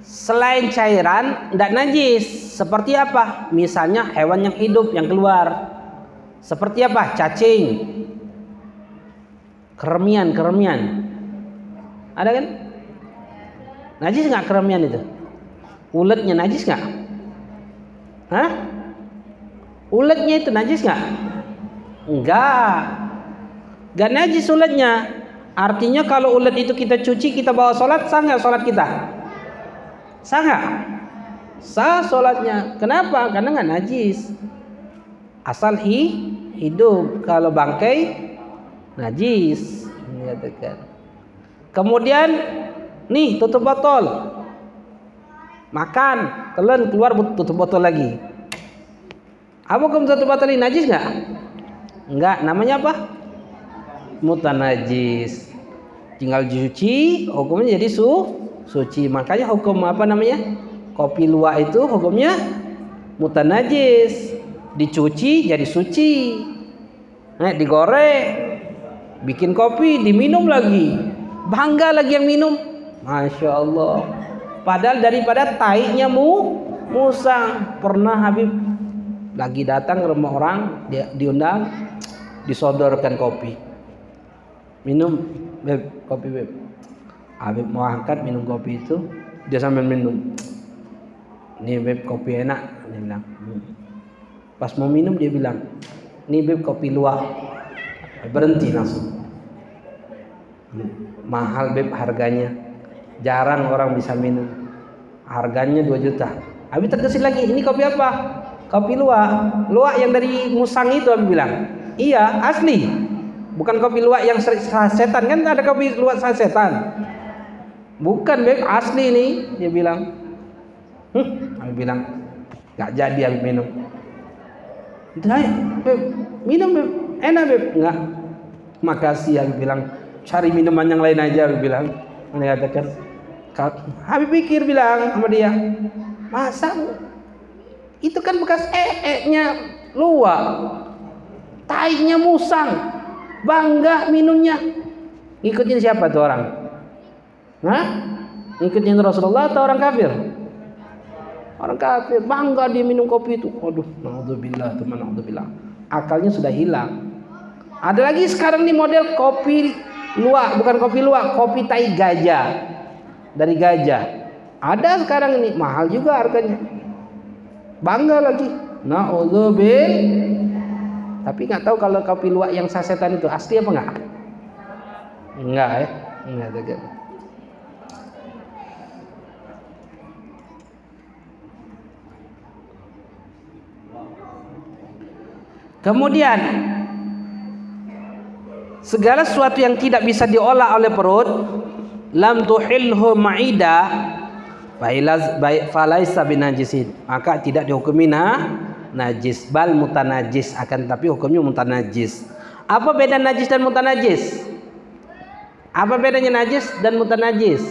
selain cairan tidak najis. Seperti apa? Misalnya hewan yang hidup yang keluar. Seperti apa? Cacing. Keremian keremian ada kan najis nggak keremian itu Uletnya najis nggak? Hah? Uletnya itu najis nggak? Enggak. Enggak najis uletnya. Artinya kalau ulet itu kita cuci, kita bawa sholat, sah nggak sholat kita? Sah nggak? Sah sholatnya. Kenapa? Karena nggak najis. Asal hi, hidup. Kalau bangkai, najis. Kemudian, nih tutup botol. Makan telan keluar tutup botol lagi. Apa hukum tutup botol ini? Najis nggak? Nggak. Namanya apa? Mutanajis. Tinggal dicuci hukumnya jadi su suci. Makanya hukum apa namanya? Kopi luwak itu hukumnya mutanajis. Dicuci jadi suci. Nah, digoreng bikin kopi diminum lagi bangga lagi yang minum. Masya Allah. Padahal daripada taiknya mu musang. Pernah Habib lagi datang ke rumah orang, dia diundang, disodorkan kopi. Minum, beb, kopi beb. Habib mau angkat minum kopi itu, dia sambil minum. Ini beb kopi enak, dia bilang. Pas mau minum dia bilang, ini beb kopi luwak. Berhenti langsung. Mahal beb harganya. Jarang orang bisa minum. Harganya 2 juta. Habis tergesit lagi, ini kopi apa? Kopi luwak. Luwak yang dari musang itu Habib bilang. Iya, asli. Bukan kopi luwak yang setan kan ada kopi luwak setan. Bukan beb, asli ini dia bilang. Hmm, Habib bilang, nggak jadi Habib minum. Beb, minum beb, enak beb, nggak. Makasih Habib bilang, cari minuman yang lain aja Habib bilang. Dia katakan, Habib pikir bilang sama dia, masa itu kan bekas ee-nya luak, tainya musang, bangga minumnya. Ngikutin siapa tuh orang? Hah? Ngikutin Rasulullah atau orang kafir? Orang kafir bangga dia minum kopi itu. Waduh, naudzubillah teman naudzubillah. Akalnya sudah hilang. Ada lagi sekarang nih model kopi luak, bukan kopi luak, kopi tai gajah. Dari gajah. Ada sekarang ini mahal juga harganya. Bangga lagi. Naudzubillah. Tapi nggak tahu kalau kopi luak yang sasetan itu asli apa enggak? Enggak ya. Enggak ada. Kemudian segala sesuatu yang tidak bisa diolah oleh perut lam tuhilhu ma'ida falaisa binajisin. Maka tidak dihukumi na najis. Bal mutanajis akan tapi hukumnya mutanajis. Apa beda najis dan mutanajis? Apa bedanya najis dan mutanajis?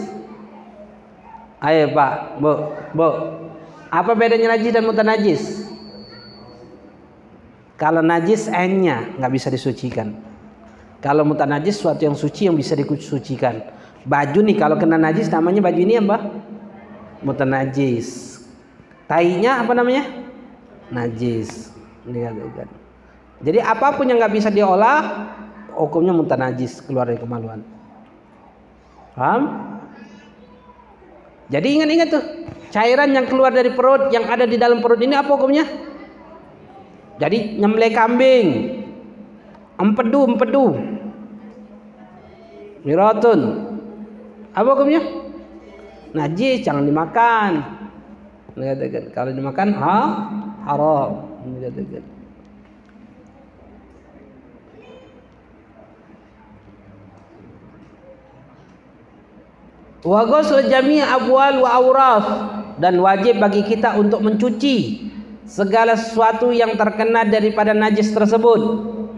Ayo pak. Bu bu apa bedanya najis dan mutanajis? Kalau najis n-nya nggak bisa disucikan. Kalau mutanajis suatu yang suci yang bisa disucikan. Baju nih kalau kena najis namanya baju ini apa? Mutanajis. Tainya apa namanya? Najis. Dikatakan. Jadi apa pun yang nggak bisa diolah, hukumnya mutanajis keluar dari kemaluan. Paham? Jadi ingat-ingat tuh, cairan yang keluar dari perut yang ada di dalam perut ini apa hukumnya? Jadi nyembelih kambing, empedu empedu, miratun, apa hukumnya? Najis, jangan dimakan. Dikatakan kalau dimakan ha haram. Dikatakan. Wa ghusl jami' abwal wa awraf dan wajib bagi kita untuk mencuci segala sesuatu yang terkena daripada najis tersebut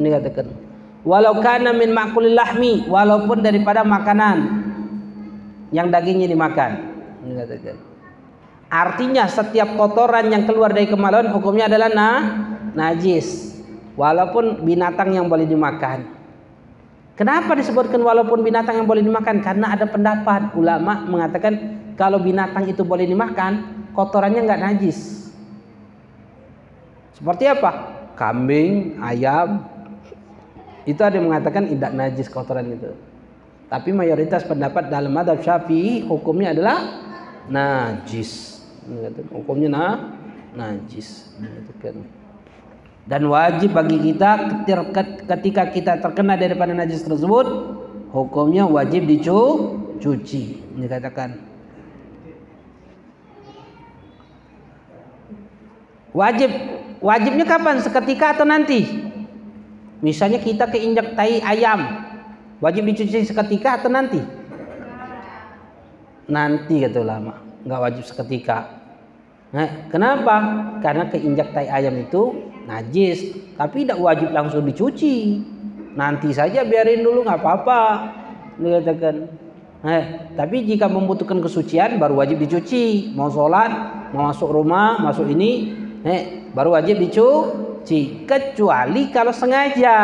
ini katakan walau kana min makulil lahmi walaupun daripada makanan yang dagingnya dimakan. Artinya setiap kotoran yang keluar dari kemaluan hukumnya adalah na najis. Walaupun binatang yang boleh dimakan. Kenapa disebutkan walaupun binatang yang boleh dimakan? Karena ada pendapat. Ulama mengatakan kalau binatang itu boleh dimakan kotorannya nggak najis. Seperti apa? Kambing, ayam. Itu ada yang mengatakan tidak najis kotoran itu. Tapi mayoritas pendapat dalam madhab syafi'i hukumnya adalah najis. Hukumnya na, najis. Dan wajib bagi kita ketika kita terkena daripada najis tersebut, hukumnya wajib dicuci. Dikatakan wajib Wajibnya kapan? Seketika atau nanti? Misalnya kita keinjak tai ayam, wajib dicuci seketika atau nanti? Nanti kata ulama, nggak wajib seketika. Nah, kenapa? Karena keinjak tai ayam itu najis, tapi tidak wajib langsung dicuci. Nanti saja biarin dulu nggak apa-apa. Dikatakan. Nah, tapi jika membutuhkan kesucian baru wajib dicuci. Mau sholat, mau masuk rumah, masuk ini, eh, baru wajib dicuci kecuali kalau sengaja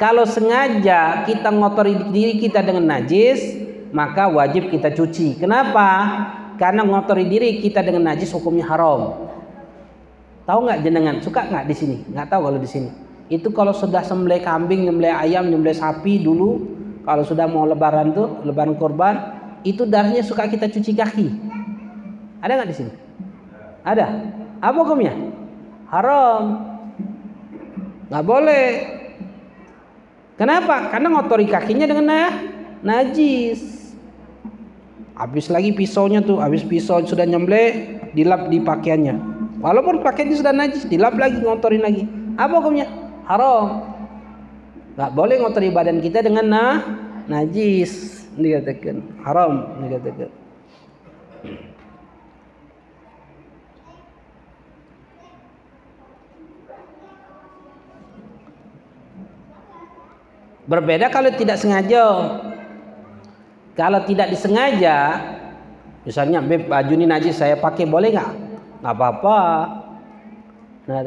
Kalau sengaja kita ngotori diri kita dengan najis, maka wajib kita cuci. Kenapa? Karena ngotori diri kita dengan najis hukumnya haram. Tahu nggak jenengan? Suka nggak di sini? Nggak tahu kalau di sini. Itu kalau sudah sembelih kambing, sembelih ayam, sembelih sapi dulu, kalau sudah mau lebaran tuh, lebaran korban, itu darahnya suka kita cuci kaki. Ada nggak di sini? Ada. Apa hukumnya? Haram. Nggak boleh. Kenapa? Karena ngotori kakinya dengan nah, najis. Habis lagi pisaunya tuh, habis pisau sudah nyemble, dilap di pakaiannya. Walaupun pakaiannya sudah najis, dilap lagi, ngotorin lagi. Apa hukumnya? Haram. Gak boleh ngotori badan kita dengan nah, najis. Dikatakan haram, dikatakan. Berbeda kalau tidak sengaja. Kalau tidak disengaja, misalnya baju ini najis saya pakai boleh nggak? Nggak apa-apa. Nah,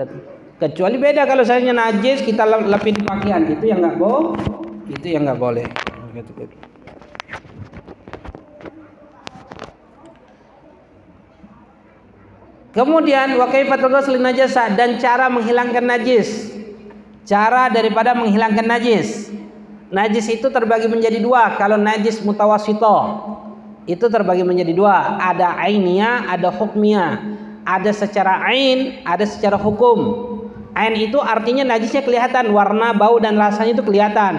kecuali beda kalau saya najis kita lepin pakaian itu yang nggak boleh. Itu yang nggak boleh. Kemudian wa kaifatul ghusl najasa dan cara menghilangkan najis. Cara daripada menghilangkan najis. Najis itu terbagi menjadi dua. Kalau najis mutawasito itu terbagi menjadi dua. Ada ainia, ada hukmia. Ada secara ain, ada secara hukum. Ain itu artinya najisnya kelihatan, warna, bau dan rasanya itu kelihatan.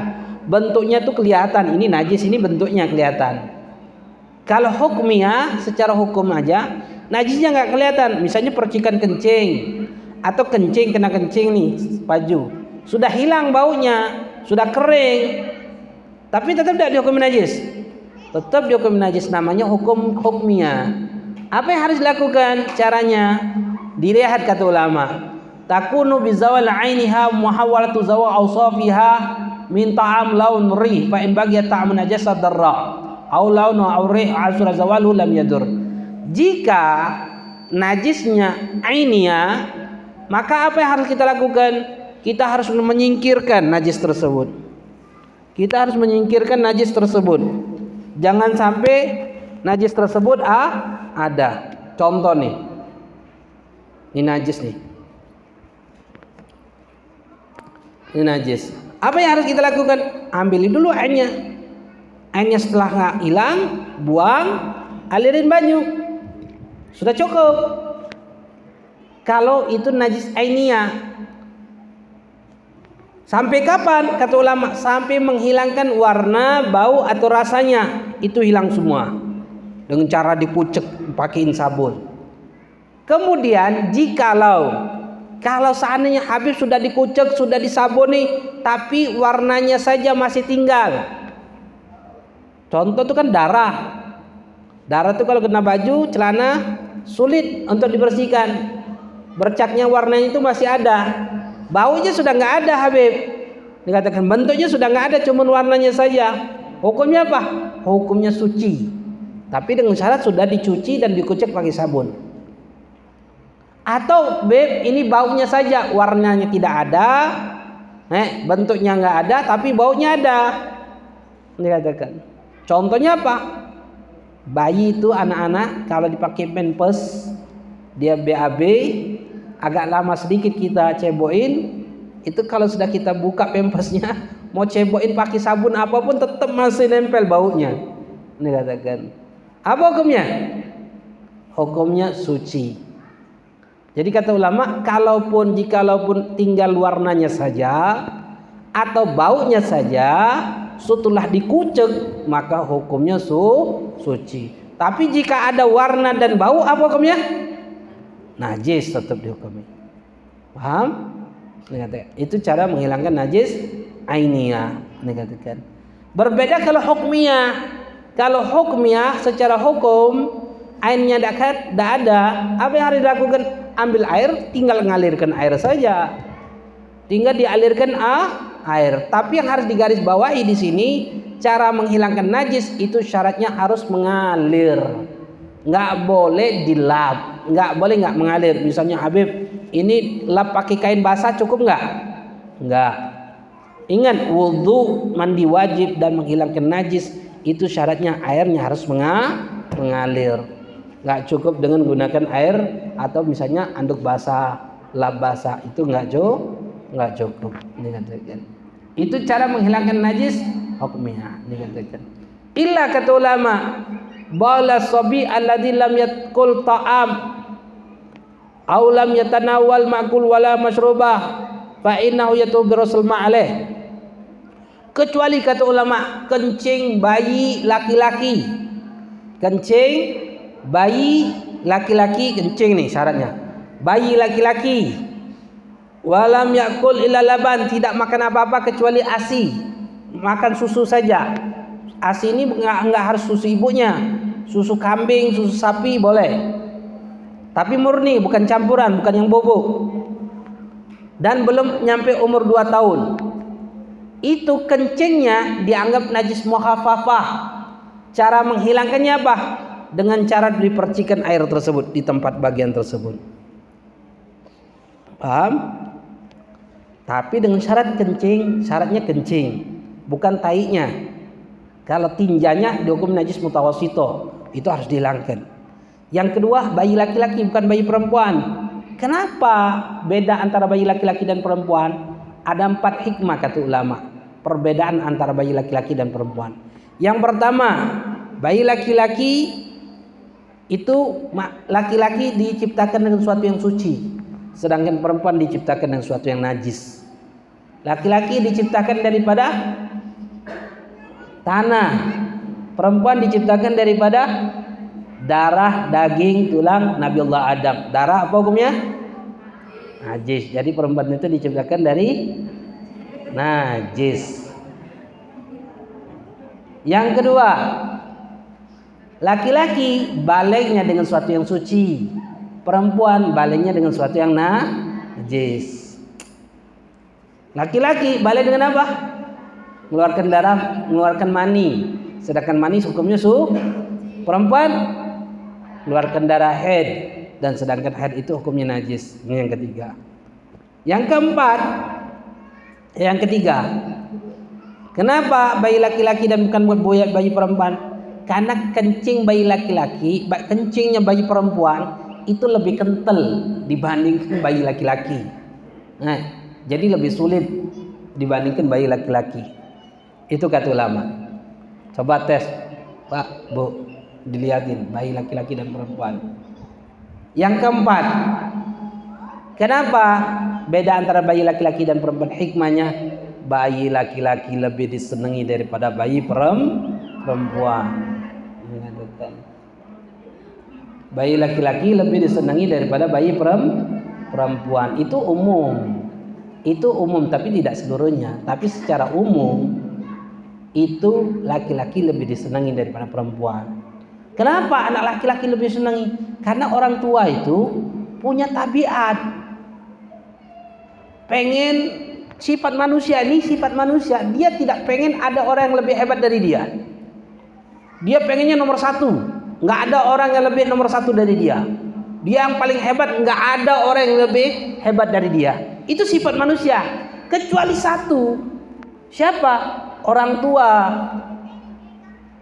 Bentuknya itu kelihatan. Ini najis, ini bentuknya kelihatan. Kalau hukmia secara hukum aja, najisnya nggak kelihatan. Misalnya percikan kencing atau kencing kena kencing nih baju, sudah hilang baunya, sudah kering. Tapi tetap tidak dihukum najis tetap dihukum najis namanya hukum hukmia apa yang harus dilakukan? Caranya dilihat kata ulama. Takunu bizawal ainiha muhawalatu zawal awsafiha min ta'am laun rih. Fa in bagiya ta'am najasa darra. Au laun au rih asura zawalu lam yadur. Jika najisnya ainia maka apa yang harus kita lakukan kita harus menyingkirkan najis tersebut. Kita harus menyingkirkan najis tersebut. Jangan sampai najis tersebut ah, ada. Contoh nih. Ini najis nih. Ini najis. Apa yang harus kita lakukan? Ambil dulu airnya. Airnya setelah nggak hilang, buang, alirin banyu. Sudah cukup. Kalau itu najis ainia, Sampai kapan? Kata ulama, sampai menghilangkan warna, bau atau rasanya. Itu hilang semua. Dengan cara dikucek pakaiin sabun. Kemudian jikalau kalau seandainya habis sudah dikucek, sudah disabuni, tapi warnanya saja masih tinggal. Contoh itu kan darah. Darah itu kalau kena baju, celana sulit untuk dibersihkan. Bercaknya warnanya itu masih ada Baunya sudah nggak ada Habib. Dikatakan bentuknya sudah nggak ada, cuma warnanya saja. Hukumnya apa? Hukumnya suci. Tapi dengan syarat sudah dicuci dan dikucek pakai sabun. Atau beb ini baunya saja, warnanya tidak ada, eh, bentuknya nggak ada, tapi baunya ada. Dikatakan. Contohnya apa? Bayi itu anak-anak kalau dipakai pampers dia BAB agak lama sedikit kita ceboin. Itu kalau sudah kita buka pempesnya mau ceboin pakai sabun apa pun tetap masih nempel baunya. Ini katakan. Apa hukumnya? Hukumnya suci. Jadi kata ulama kalaupun jikalaupun tinggal warnanya saja atau baunya saja setelah dikucek maka hukumnya su suci. Tapi jika ada warna dan bau apa hukumnya najis tetap dihukumi. Paham? Itu cara menghilangkan najis ainiyah. Dikatakan. Berbeda kalau hukmiyah. Kalau hukmiyah secara hukum dekat, tidak ada. Apa yang harus dilakukan? Ambil air, tinggal mengalirkan air saja. Tinggal dialirkan ah, air. Tapi yang harus digaris bawahi di sini, cara menghilangkan najis itu syaratnya harus mengalir. Nggak boleh dilap nggak boleh nggak mengalir misalnya Habib ini lap pakai kain basah cukup nggak nggak Ingat wudhu mandi wajib dan menghilangkan najis itu syaratnya airnya harus mengalir. Nggak cukup dengan gunakan air atau misalnya anduk basah, lap basah itu nggak cukup, nggak cukup. Ini katakan. Itu cara menghilangkan najis hukumnya. Ini katakan. Illa kata ulama, bala sabi alladhi lam yatkul ta'am. Aw lam yatanawal ma'kul wala mashrubah fa innahu yatubu rasul ma'alih. Kecuali kata ulama kencing bayi laki-laki. Kencing bayi laki-laki kencing nih syaratnya. Bayi laki-laki. Walam yakul illa laban. Tidak makan apa-apa kecuali ASI. Makan susu saja ASI ini enggak, enggak harus susu ibunya susu kambing susu sapi boleh tapi murni bukan campuran bukan yang bubuk dan belum nyampe umur 2 tahun itu kencingnya dianggap najis muhafafah. Cara menghilangkannya apa? Dengan cara dipercikan air tersebut di tempat bagian tersebut. Paham? Tapi dengan syarat kencing, syaratnya kencing, bukan tainya. Kalau tinjanya dihukum najis mutawasito, itu harus dihilangkan. Yang kedua, bayi laki-laki bukan bayi perempuan. Kenapa beda antara bayi laki-laki dan perempuan? Ada empat hikmah kata ulama perbedaan antara bayi laki-laki dan perempuan. Yang pertama, bayi laki-laki itu laki-laki diciptakan dengan sesuatu yang suci, sedangkan perempuan diciptakan dengan sesuatu yang najis. Laki-laki diciptakan daripada tanah, perempuan diciptakan daripada darah, daging, tulang Nabi Allah Adam. Darah apa hukumnya? Najis. Jadi perempuan itu diciptakan dari najis. Yang kedua, laki-laki baliknya dengan sesuatu yang suci, perempuan baliknya dengan sesuatu yang najis. Laki-laki balik dengan apa? Mengeluarkan darah, mengeluarkan mani. Sedangkan mani hukumnya su. Perempuan mengeluarkan darah head dan sedangkan head itu hukumnya najis. Ini yang ketiga. Yang keempat, yang ketiga, kenapa bayi laki-laki dan bukan bayi perempuan? Karena kencing bayi laki-laki, kencingnya bayi perempuan itu lebih kental dibandingkan bayi laki-laki. Nah, jadi lebih sulit dibandingkan bayi laki-laki. Itu kata ulama. Coba tes, Pak, Bu, dilihatin bayi laki-laki dan perempuan. Yang keempat, kenapa beda antara bayi laki-laki dan perempuan? Hikmahnya bayi laki-laki lebih disenangi daripada bayi perempuan. Bayi laki-laki lebih disenangi daripada bayi perempuan. Itu umum. Itu umum tapi tidak seluruhnya. Tapi secara umum itu laki-laki lebih disenangi daripada perempuan. Kenapa anak laki-laki lebih disenangi? Karena orang tua itu punya tabiat. Pengen sifat manusia ini sifat manusia. Dia tidak pengen ada orang yang lebih hebat dari dia. Dia pengennya nomor satu. Nggak ada orang yang lebih nomor satu dari dia. Dia yang paling hebat nggak ada orang yang lebih hebat dari dia. Itu sifat manusia. Kecuali satu. Siapa orang tua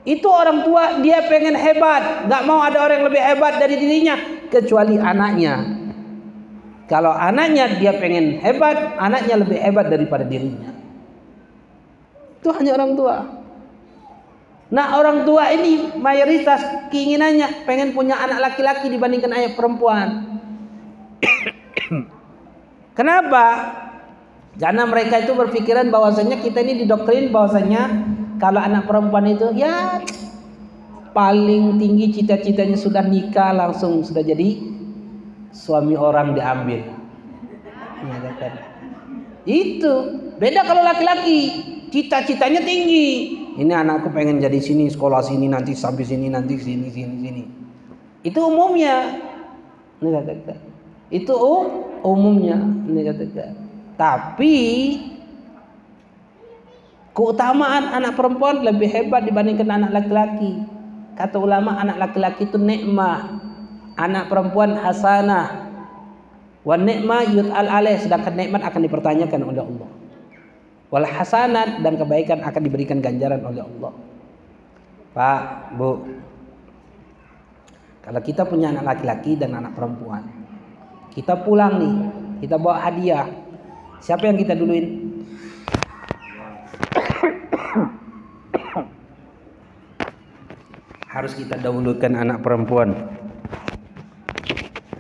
itu orang tua dia pengen hebat nggak mau ada orang yang lebih hebat dari dirinya kecuali anaknya kalau anaknya dia pengen hebat, anaknya lebih hebat daripada dirinya. Itu hanya orang tua. Nah orang tua ini mayoritas keinginannya pengen punya anak laki-laki dibandingkan anak perempuan. Kenapa? Karena mereka itu berpikiran bahwasanya kita ini didoktrin bahwasanya kalau anak perempuan itu ya paling tinggi cita-citanya sudah nikah langsung sudah jadi suami orang diambil. Itu beda kalau laki-laki cita-citanya tinggi. Ini anakku pengen jadi sini sekolah sini nanti sampai sini nanti sini sini sini. Itu umumnya. Itu umumnya. Ini kata Tapi keutamaan anak perempuan lebih hebat dibandingkan anak laki-laki. Kata ulama anak laki-laki itu nikmah anak perempuan hasanah wa ni'ma yut'al alaih sedangkan nikmat akan dipertanyakan oleh Allah wal hasanat dan kebaikan akan diberikan ganjaran oleh Allah. Pak, Bu. Kalau kita punya anak laki-laki dan anak perempuan, kita pulang nih, kita bawa hadiah. Siapa yang kita duluin? Harus kita dahulukan anak perempuan.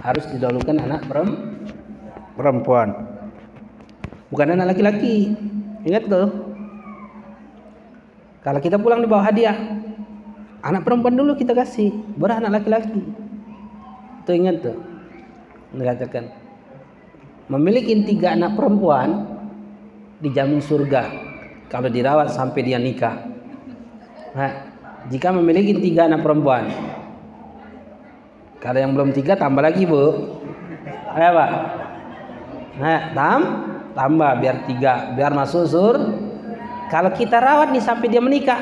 Harus didahulukan anak perempuan. Bukan anak laki-laki. Ingat tuh. Kalau kita pulang dibawa hadiah, anak perempuan dulu kita kasih, baru anak laki-laki. Tuh ingat tuh. Mengatakan memiliki tiga anak perempuan dijamin surga kalau dirawat sampai dia nikah. Nah, jika memiliki tiga anak perempuan, kalau yang belum tiga tambah lagi bu, ayo pak. Nah, tam, tambah biar tiga biar masuk sur kalau kita rawat nih sampai dia menikah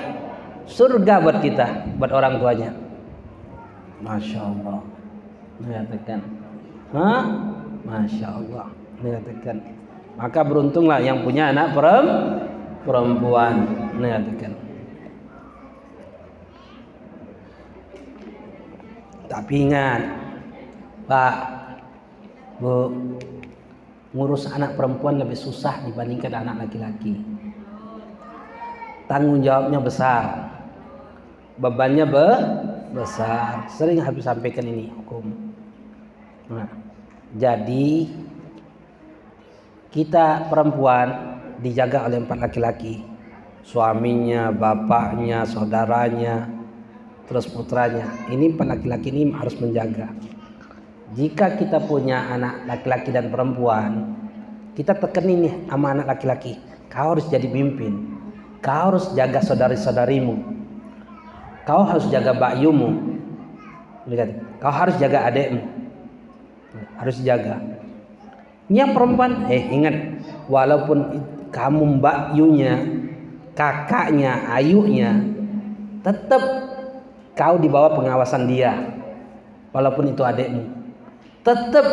surga buat kita buat orang tuanya. Masya Allah. Masya Allah mengatakan maka beruntunglah yang punya anak perempuan mengatakan tapi ingat Pak Bu ngurus anak perempuan lebih susah dibandingkan anak laki-laki. Tanggung jawabnya besar. Bebannya be besar. Sering habis sampaikan ini hukum. Nah, jadi kita perempuan dijaga oleh empat laki-laki. Suaminya, bapaknya, saudaranya, terus putranya. Ini empat laki-laki ini harus menjaga jika kita punya anak laki-laki dan perempuan, kita tekenin nih sama anak laki-laki. Kau harus jadi pimpin. Kau harus jaga saudari-saudarimu. Kau harus jaga bakyumu. Kau harus jaga adekmu. Harus jaga. Yang perempuan, eh ingat, walaupun kamu bakyunya, kakaknya, ayunya, tetap kau di bawah pengawasan dia. Walaupun itu adekmu tetap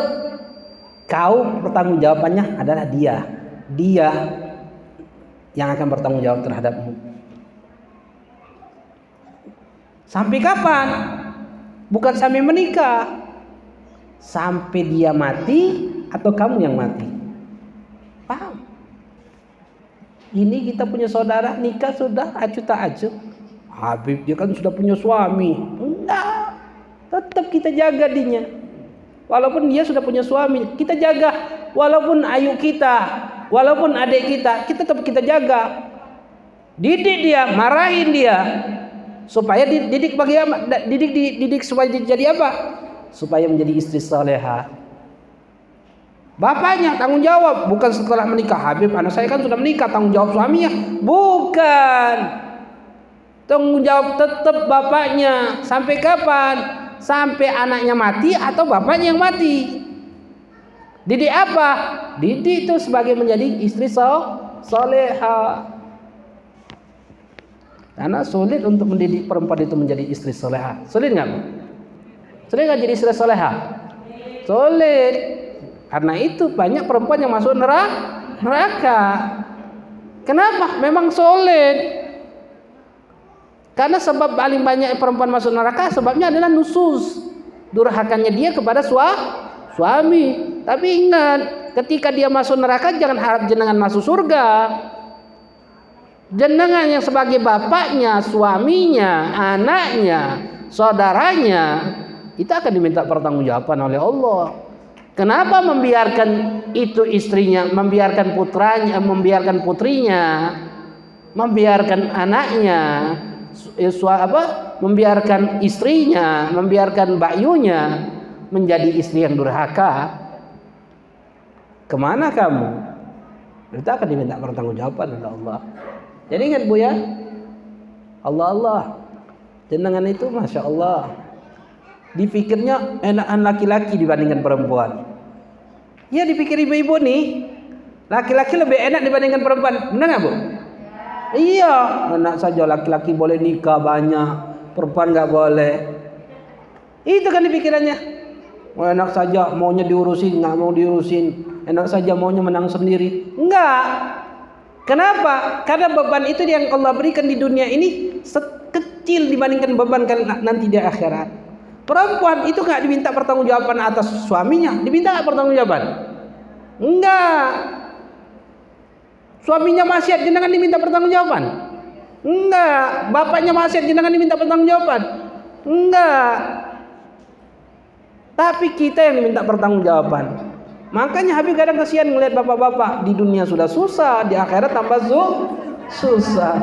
kau bertanggung jawabannya adalah dia. Dia yang akan bertanggung jawab terhadapmu. Sampai kapan? Bukan sampai menikah. Sampai dia mati atau kamu yang mati. Paham? Ini kita punya saudara nikah sudah acuh tak acuh. Habib dia kan sudah punya suami. Enggak. Tetap kita jaga dinya. Walaupun dia sudah punya suami, kita jaga. Walaupun ayu kita, walaupun adik kita, kita tetap kita jaga. Didik dia, marahin dia. Supaya didik bagi? Didik didik supaya jadi apa? Supaya menjadi istri saleha. Bapaknya tanggung jawab, bukan setelah menikah. Habib, anak saya kan sudah menikah, tanggung jawab suaminya. Bukan. Tanggung jawab tetap bapaknya. Sampai kapan? sampai anaknya mati atau bapaknya yang mati. Didik apa? Didik itu sebagai menjadi istri so, soleha. Karena sulit untuk mendidik perempuan itu menjadi istri soleha. Sulit nggak? Sulit nggak jadi istri soleha? Sulit. Karena itu banyak perempuan yang masuk neraka. Kenapa? Memang sulit. Karena sebab paling banyak perempuan masuk neraka sebabnya adalah nusus. Durhakannya dia kepada sua, suami. Tapi ingat, ketika dia masuk neraka jangan harap jenengan masuk surga. Jenengan yang sebagai bapaknya, suaminya, anaknya, saudaranya, itu akan diminta pertanggungjawaban oleh Allah. Kenapa membiarkan itu istrinya, membiarkan putranya, membiarkan putrinya, membiarkan anaknya, apa membiarkan istrinya, membiarkan bakyunya menjadi istri yang durhaka, ke mana kamu? Kita akan diminta pertanggungjawaban oleh Allah. Jadi ingat bu ya, Allah Allah, jenengan itu masya Allah, dipikirnya enakan laki-laki dibandingkan perempuan. Ya dipikir ibu-ibu nih, laki-laki lebih enak dibandingkan perempuan, benar nggak bu? Iya, anak saja laki-laki boleh nikah banyak, perempuan nggak boleh. Itu kan pikirannya. Oh, enak saja maunya diurusin, nggak mau diurusin. Enak saja maunya menang sendiri. Enggak. Kenapa? Karena beban itu yang Allah berikan di dunia ini kecil dibandingkan beban nanti di akhirat. Perempuan itu nggak diminta pertanggungjawaban atas suaminya, diminta nggak pertanggungjawaban? Enggak. Suaminya maksiat jenengan diminta pertanggungjawaban? Enggak. Bapaknya maksiat jenengan diminta pertanggungjawaban? Enggak. Tapi kita yang diminta pertanggungjawaban. Makanya Habib kadang kasihan melihat bapak-bapak di dunia sudah susah, di akhirat tambah su susah.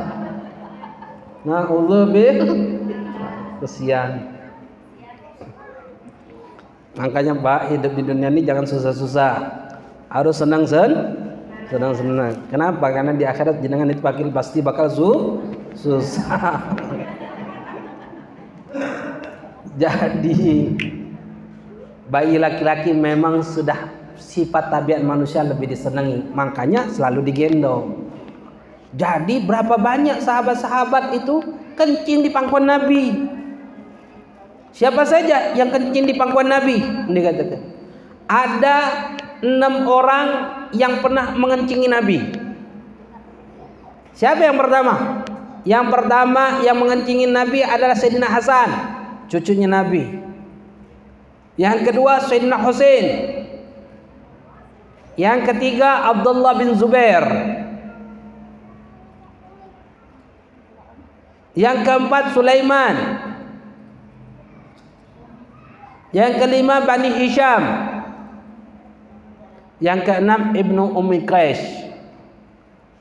Nah, Allah kasihan. Makanya Pak hidup di dunia ini jangan susah-susah. Harus senang sen senang-senang. Kenapa? Karena di akhirat jenengan itu pakil pasti bakal su susah. Jadi bayi laki-laki memang sudah sifat tabiat manusia lebih disenangi makanya selalu digendong jadi berapa banyak sahabat-sahabat itu kencing di pangkuan Nabi siapa saja yang kencing di pangkuan Nabi dikatakan. Ada enam orang yang pernah mengencingi Nabi. Siapa yang pertama? Yang pertama yang mengencingi Nabi adalah Sayyidina Hasan cucunya Nabi. Yang kedua Sayyidina Hussein yang ketiga Abdullah bin Zubair. Yang keempat Sulaiman. Yang kelima Bani Hisham. Yang keenam Ibnu Ummi Qais.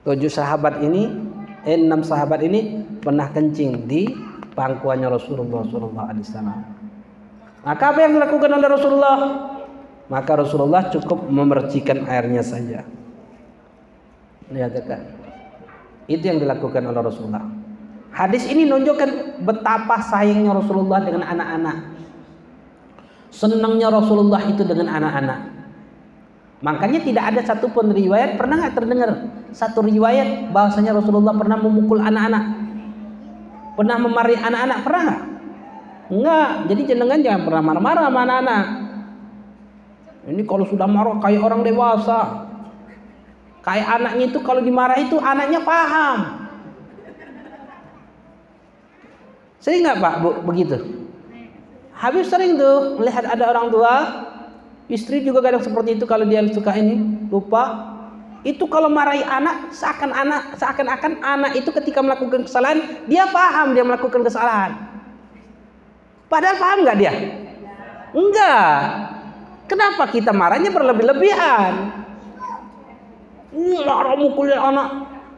Tujuh sahabat ini, eh, enam sahabat ini pernah kencing di pangkuannya Rasulullah SAW. Maka apa yang dilakukan oleh Rasulullah? maka Rasulullah cukup memercikan airnya saja. Lihat kan? Itu yang dilakukan oleh Rasulullah. Hadis ini menunjukkan betapa sayangnya Rasulullah dengan anak-anak. Senangnya Rasulullah itu dengan anak-anak. Makanya tidak ada satu pun riwayat pernah nggak terdengar satu riwayat bahwasanya Rasulullah pernah memukul anak-anak, pernah memarahi anak-anak pernah nggak? Enggak. Jadi jenengan jangan pernah marah-marah sama anak-anak. Ini kalau sudah marah kayak orang dewasa. Kayak anaknya itu kalau dimarah itu anaknya paham. Sering nggak Pak Bu begitu? Habis sering tuh melihat ada orang tua, istri juga kadang seperti itu kalau dia suka ini lupa. Itu kalau marahi anak seakan anak seakan-akan anak itu ketika melakukan kesalahan dia paham dia melakukan kesalahan. Padahal paham nggak dia? Enggak. Kenapa kita marahnya berlebih-lebihan? Marah mukulin anak.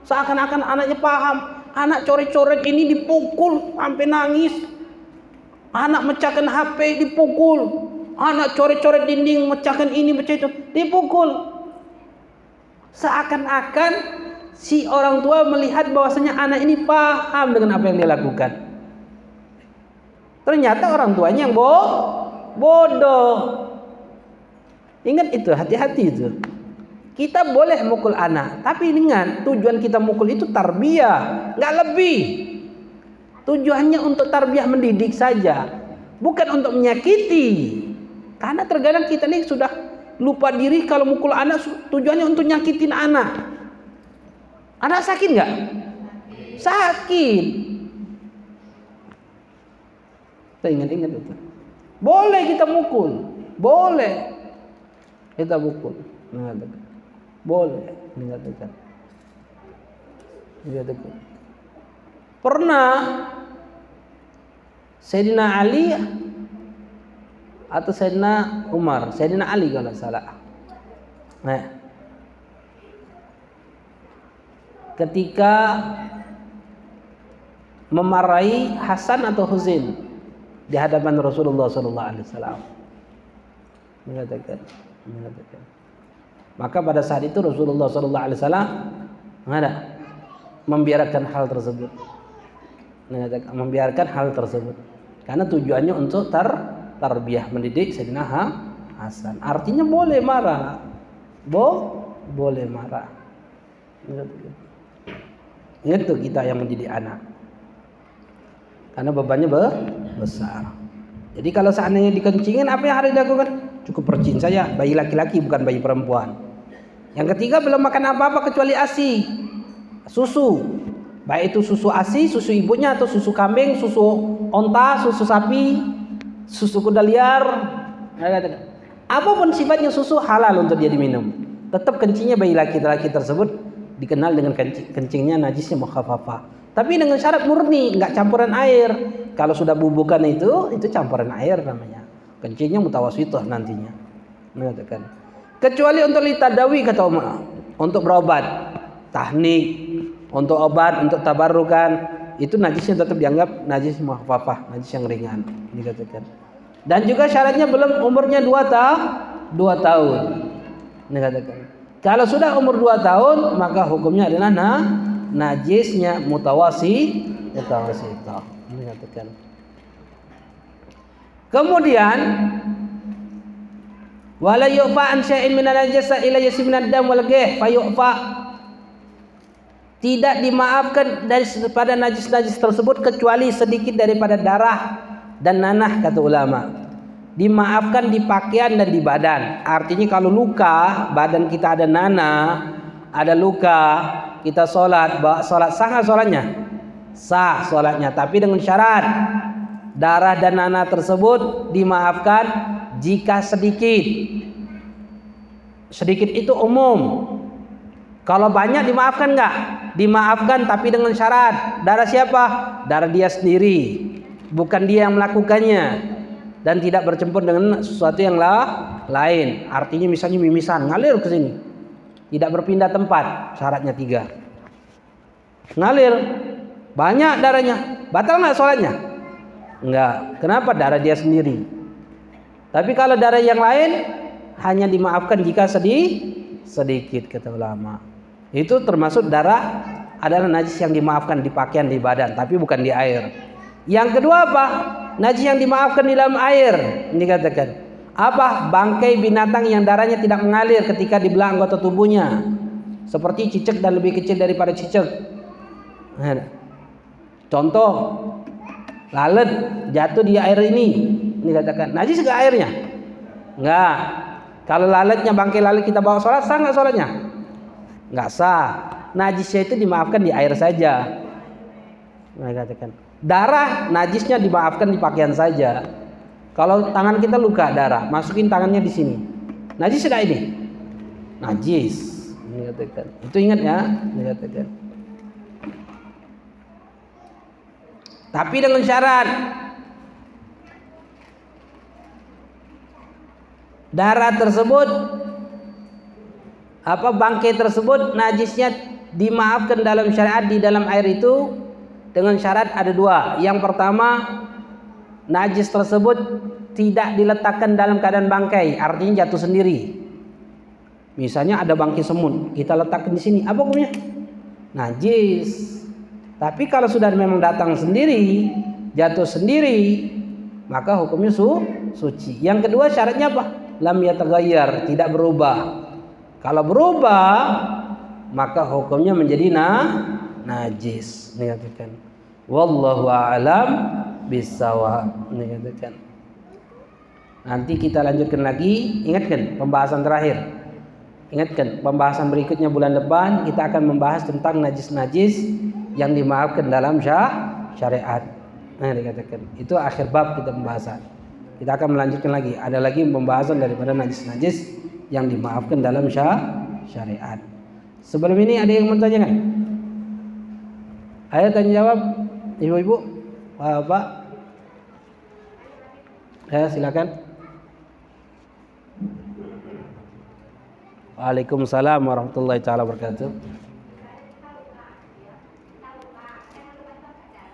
Seakan-akan anaknya paham. Anak coret-coret ini dipukul sampai nangis. Anak mecahkan HP dipukul. Anak coret-coret dinding mecahkan ini mecah itu dipukul. Seakan-akan si orang tua melihat bahwasanya anak ini paham dengan apa yang dia lakukan. Ternyata orang tuanya yang bo bodoh. Ingat itu, hati-hati itu. Kita boleh mukul anak, tapi ingat tujuan kita mukul itu tarbiyah, nggak lebih. Tujuannya untuk tarbiyah mendidik saja, bukan untuk menyakiti. Karena terkadang kita ini sudah lupa diri kalau mukul anak tujuannya untuk nyakitin anak. Anak sakit nggak? Sakit. Kita ingat-ingat itu. Boleh kita mukul, boleh kita pukul mengatakan boleh mengatakan mengatakan pernah. Sayyidina Ali atau Sayyidina Umar? Sayyidina Ali kalau salah. Nah. Ketika memarahi Hasan atau Husain di hadapan Rasulullah sallallahu alaihi wasallam. Mengatakan mengatakan. Maka pada saat itu Rasulullah Sallallahu Alaihi Wasallam ada membiarkan hal tersebut, membiarkan hal tersebut, karena tujuannya untuk tar tarbiyah mendidik Sayyidina Hasan. Artinya boleh marah, bo boleh marah. Itu kita yang mendidik anak, karena bebannya besar. Jadi kalau seandainya dikencingin apa yang harus dilakukan? Cukup percin saja, bayi laki-laki bukan bayi perempuan. Yang ketiga belum makan apa-apa kecuali ASI. susu baik itu susu ASI, susu ibunya atau susu kambing, susu onta, susu sapi, susu kuda liar. Apa pun sifatnya susu halal untuk dia diminum. Tetap kencingnya bayi laki-laki tersebut dikenal dengan kencing, kencingnya najisnya mukhafafah. Tapi dengan syarat murni, nggak campuran air. Kalau sudah bubukan itu, itu campuran air namanya. Kencingnya mutawasitoh nantinya. Mengatakan. Kecuali untuk litadawi kata Umar, untuk berobat, tahnik, untuk obat, untuk tabarukan, itu najisnya tetap dianggap najis muhafafah, najis yang ringan dikatakan. Dan juga syaratnya belum umurnya 2 tahun, 2 tahun. Dikatakan. Kalau sudah umur 2 tahun, maka hukumnya adalah nah, najisnya mutawasi, mutawasi. Dikatakan. Kemudian wala yu'fa an syai'in min najasa ila yasim min ad-dam wal ghih fa yu'fa tidak dimaafkan daripada najis-najis tersebut kecuali sedikit daripada darah dan nanah kata ulama. Dimaafkan di pakaian dan di badan. Artinya kalau luka, badan kita ada nanah, ada luka, kita sholat, bawa sholat sah sholatnya? Sah sholatnya, tapi dengan syarat darah dan nanah tersebut dimaafkan jika sedikit. Sedikit itu umum, kalau banyak dimaafkan enggak? Dimaafkan tapi dengan syarat. Darah siapa? Darah dia sendiri. Bukan dia yang melakukannya. Dan tidak bercampur dengan sesuatu yang lain. Artinya misalnya mimisan. Ngalir ke sini. Tidak berpindah tempat. Syaratnya tiga. Ngalir. Banyak darahnya. Batal enggak sholatnya? Enggak. Kenapa? Darah dia sendiri. Tapi kalau darah yang lain hanya dimaafkan jika sedih sedikit kata ulama. Itu termasuk darah adalah najis yang dimaafkan di pakaian di badan, tapi bukan di air. Yang kedua apa? Najis yang dimaafkan di dalam air. Dikatakan apa? Bangkai binatang yang darahnya tidak mengalir ketika dibelah anggota tubuhnya. Seperti cicak dan lebih kecil daripada cicak. Contoh lalat jatuh di air ini. Dikatakan najis ke airnya? Enggak. Kalau lalatnya bangkai lalat kita bawa sholat, sah sholatnya? Nggak sah. Najisnya itu dimaafkan di air saja. Nah, katakan darah najisnya dimaafkan di pakaian saja. Kalau tangan kita luka darah, masukin tangannya di sini. Najis sudah ini? Najis. Itu ingat ya. Tapi dengan syarat darah tersebut apa bangkai tersebut najisnya dimaafkan dalam syariat di dalam air itu dengan syarat ada dua. Yang pertama najis tersebut tidak diletakkan dalam keadaan bangkai, artinya jatuh sendiri. Misalnya ada bangkai semut, kita letakkan di sini, apa hukumnya? Najis. Tapi kalau sudah memang datang sendiri, jatuh sendiri, maka hukumnya su suci. Yang kedua syaratnya apa? Lam yataghayyar, tidak berubah. Kalau berubah maka hukumnya menjadi na najis dikatakan. Wallahu a'lam bisawab dikatakan. Nanti kita lanjutkan lagi, ingatkan pembahasan terakhir. Ingatkan pembahasan berikutnya bulan depan kita akan membahas tentang najis-najis yang dimaafkan dalam syah, syariat. Nah, dikatakan. Itu akhir bab kita pembahasan. Kita akan melanjutkan lagi. Ada lagi pembahasan daripada najis-najis yang dimaafkan dalam syariat. Sebelum ini ada yang mau tanya kan? Ayo tanya jawab, ibu-ibu, bapak. Ya silakan. Waalaikumsalam warahmatullahi wabarakatuh.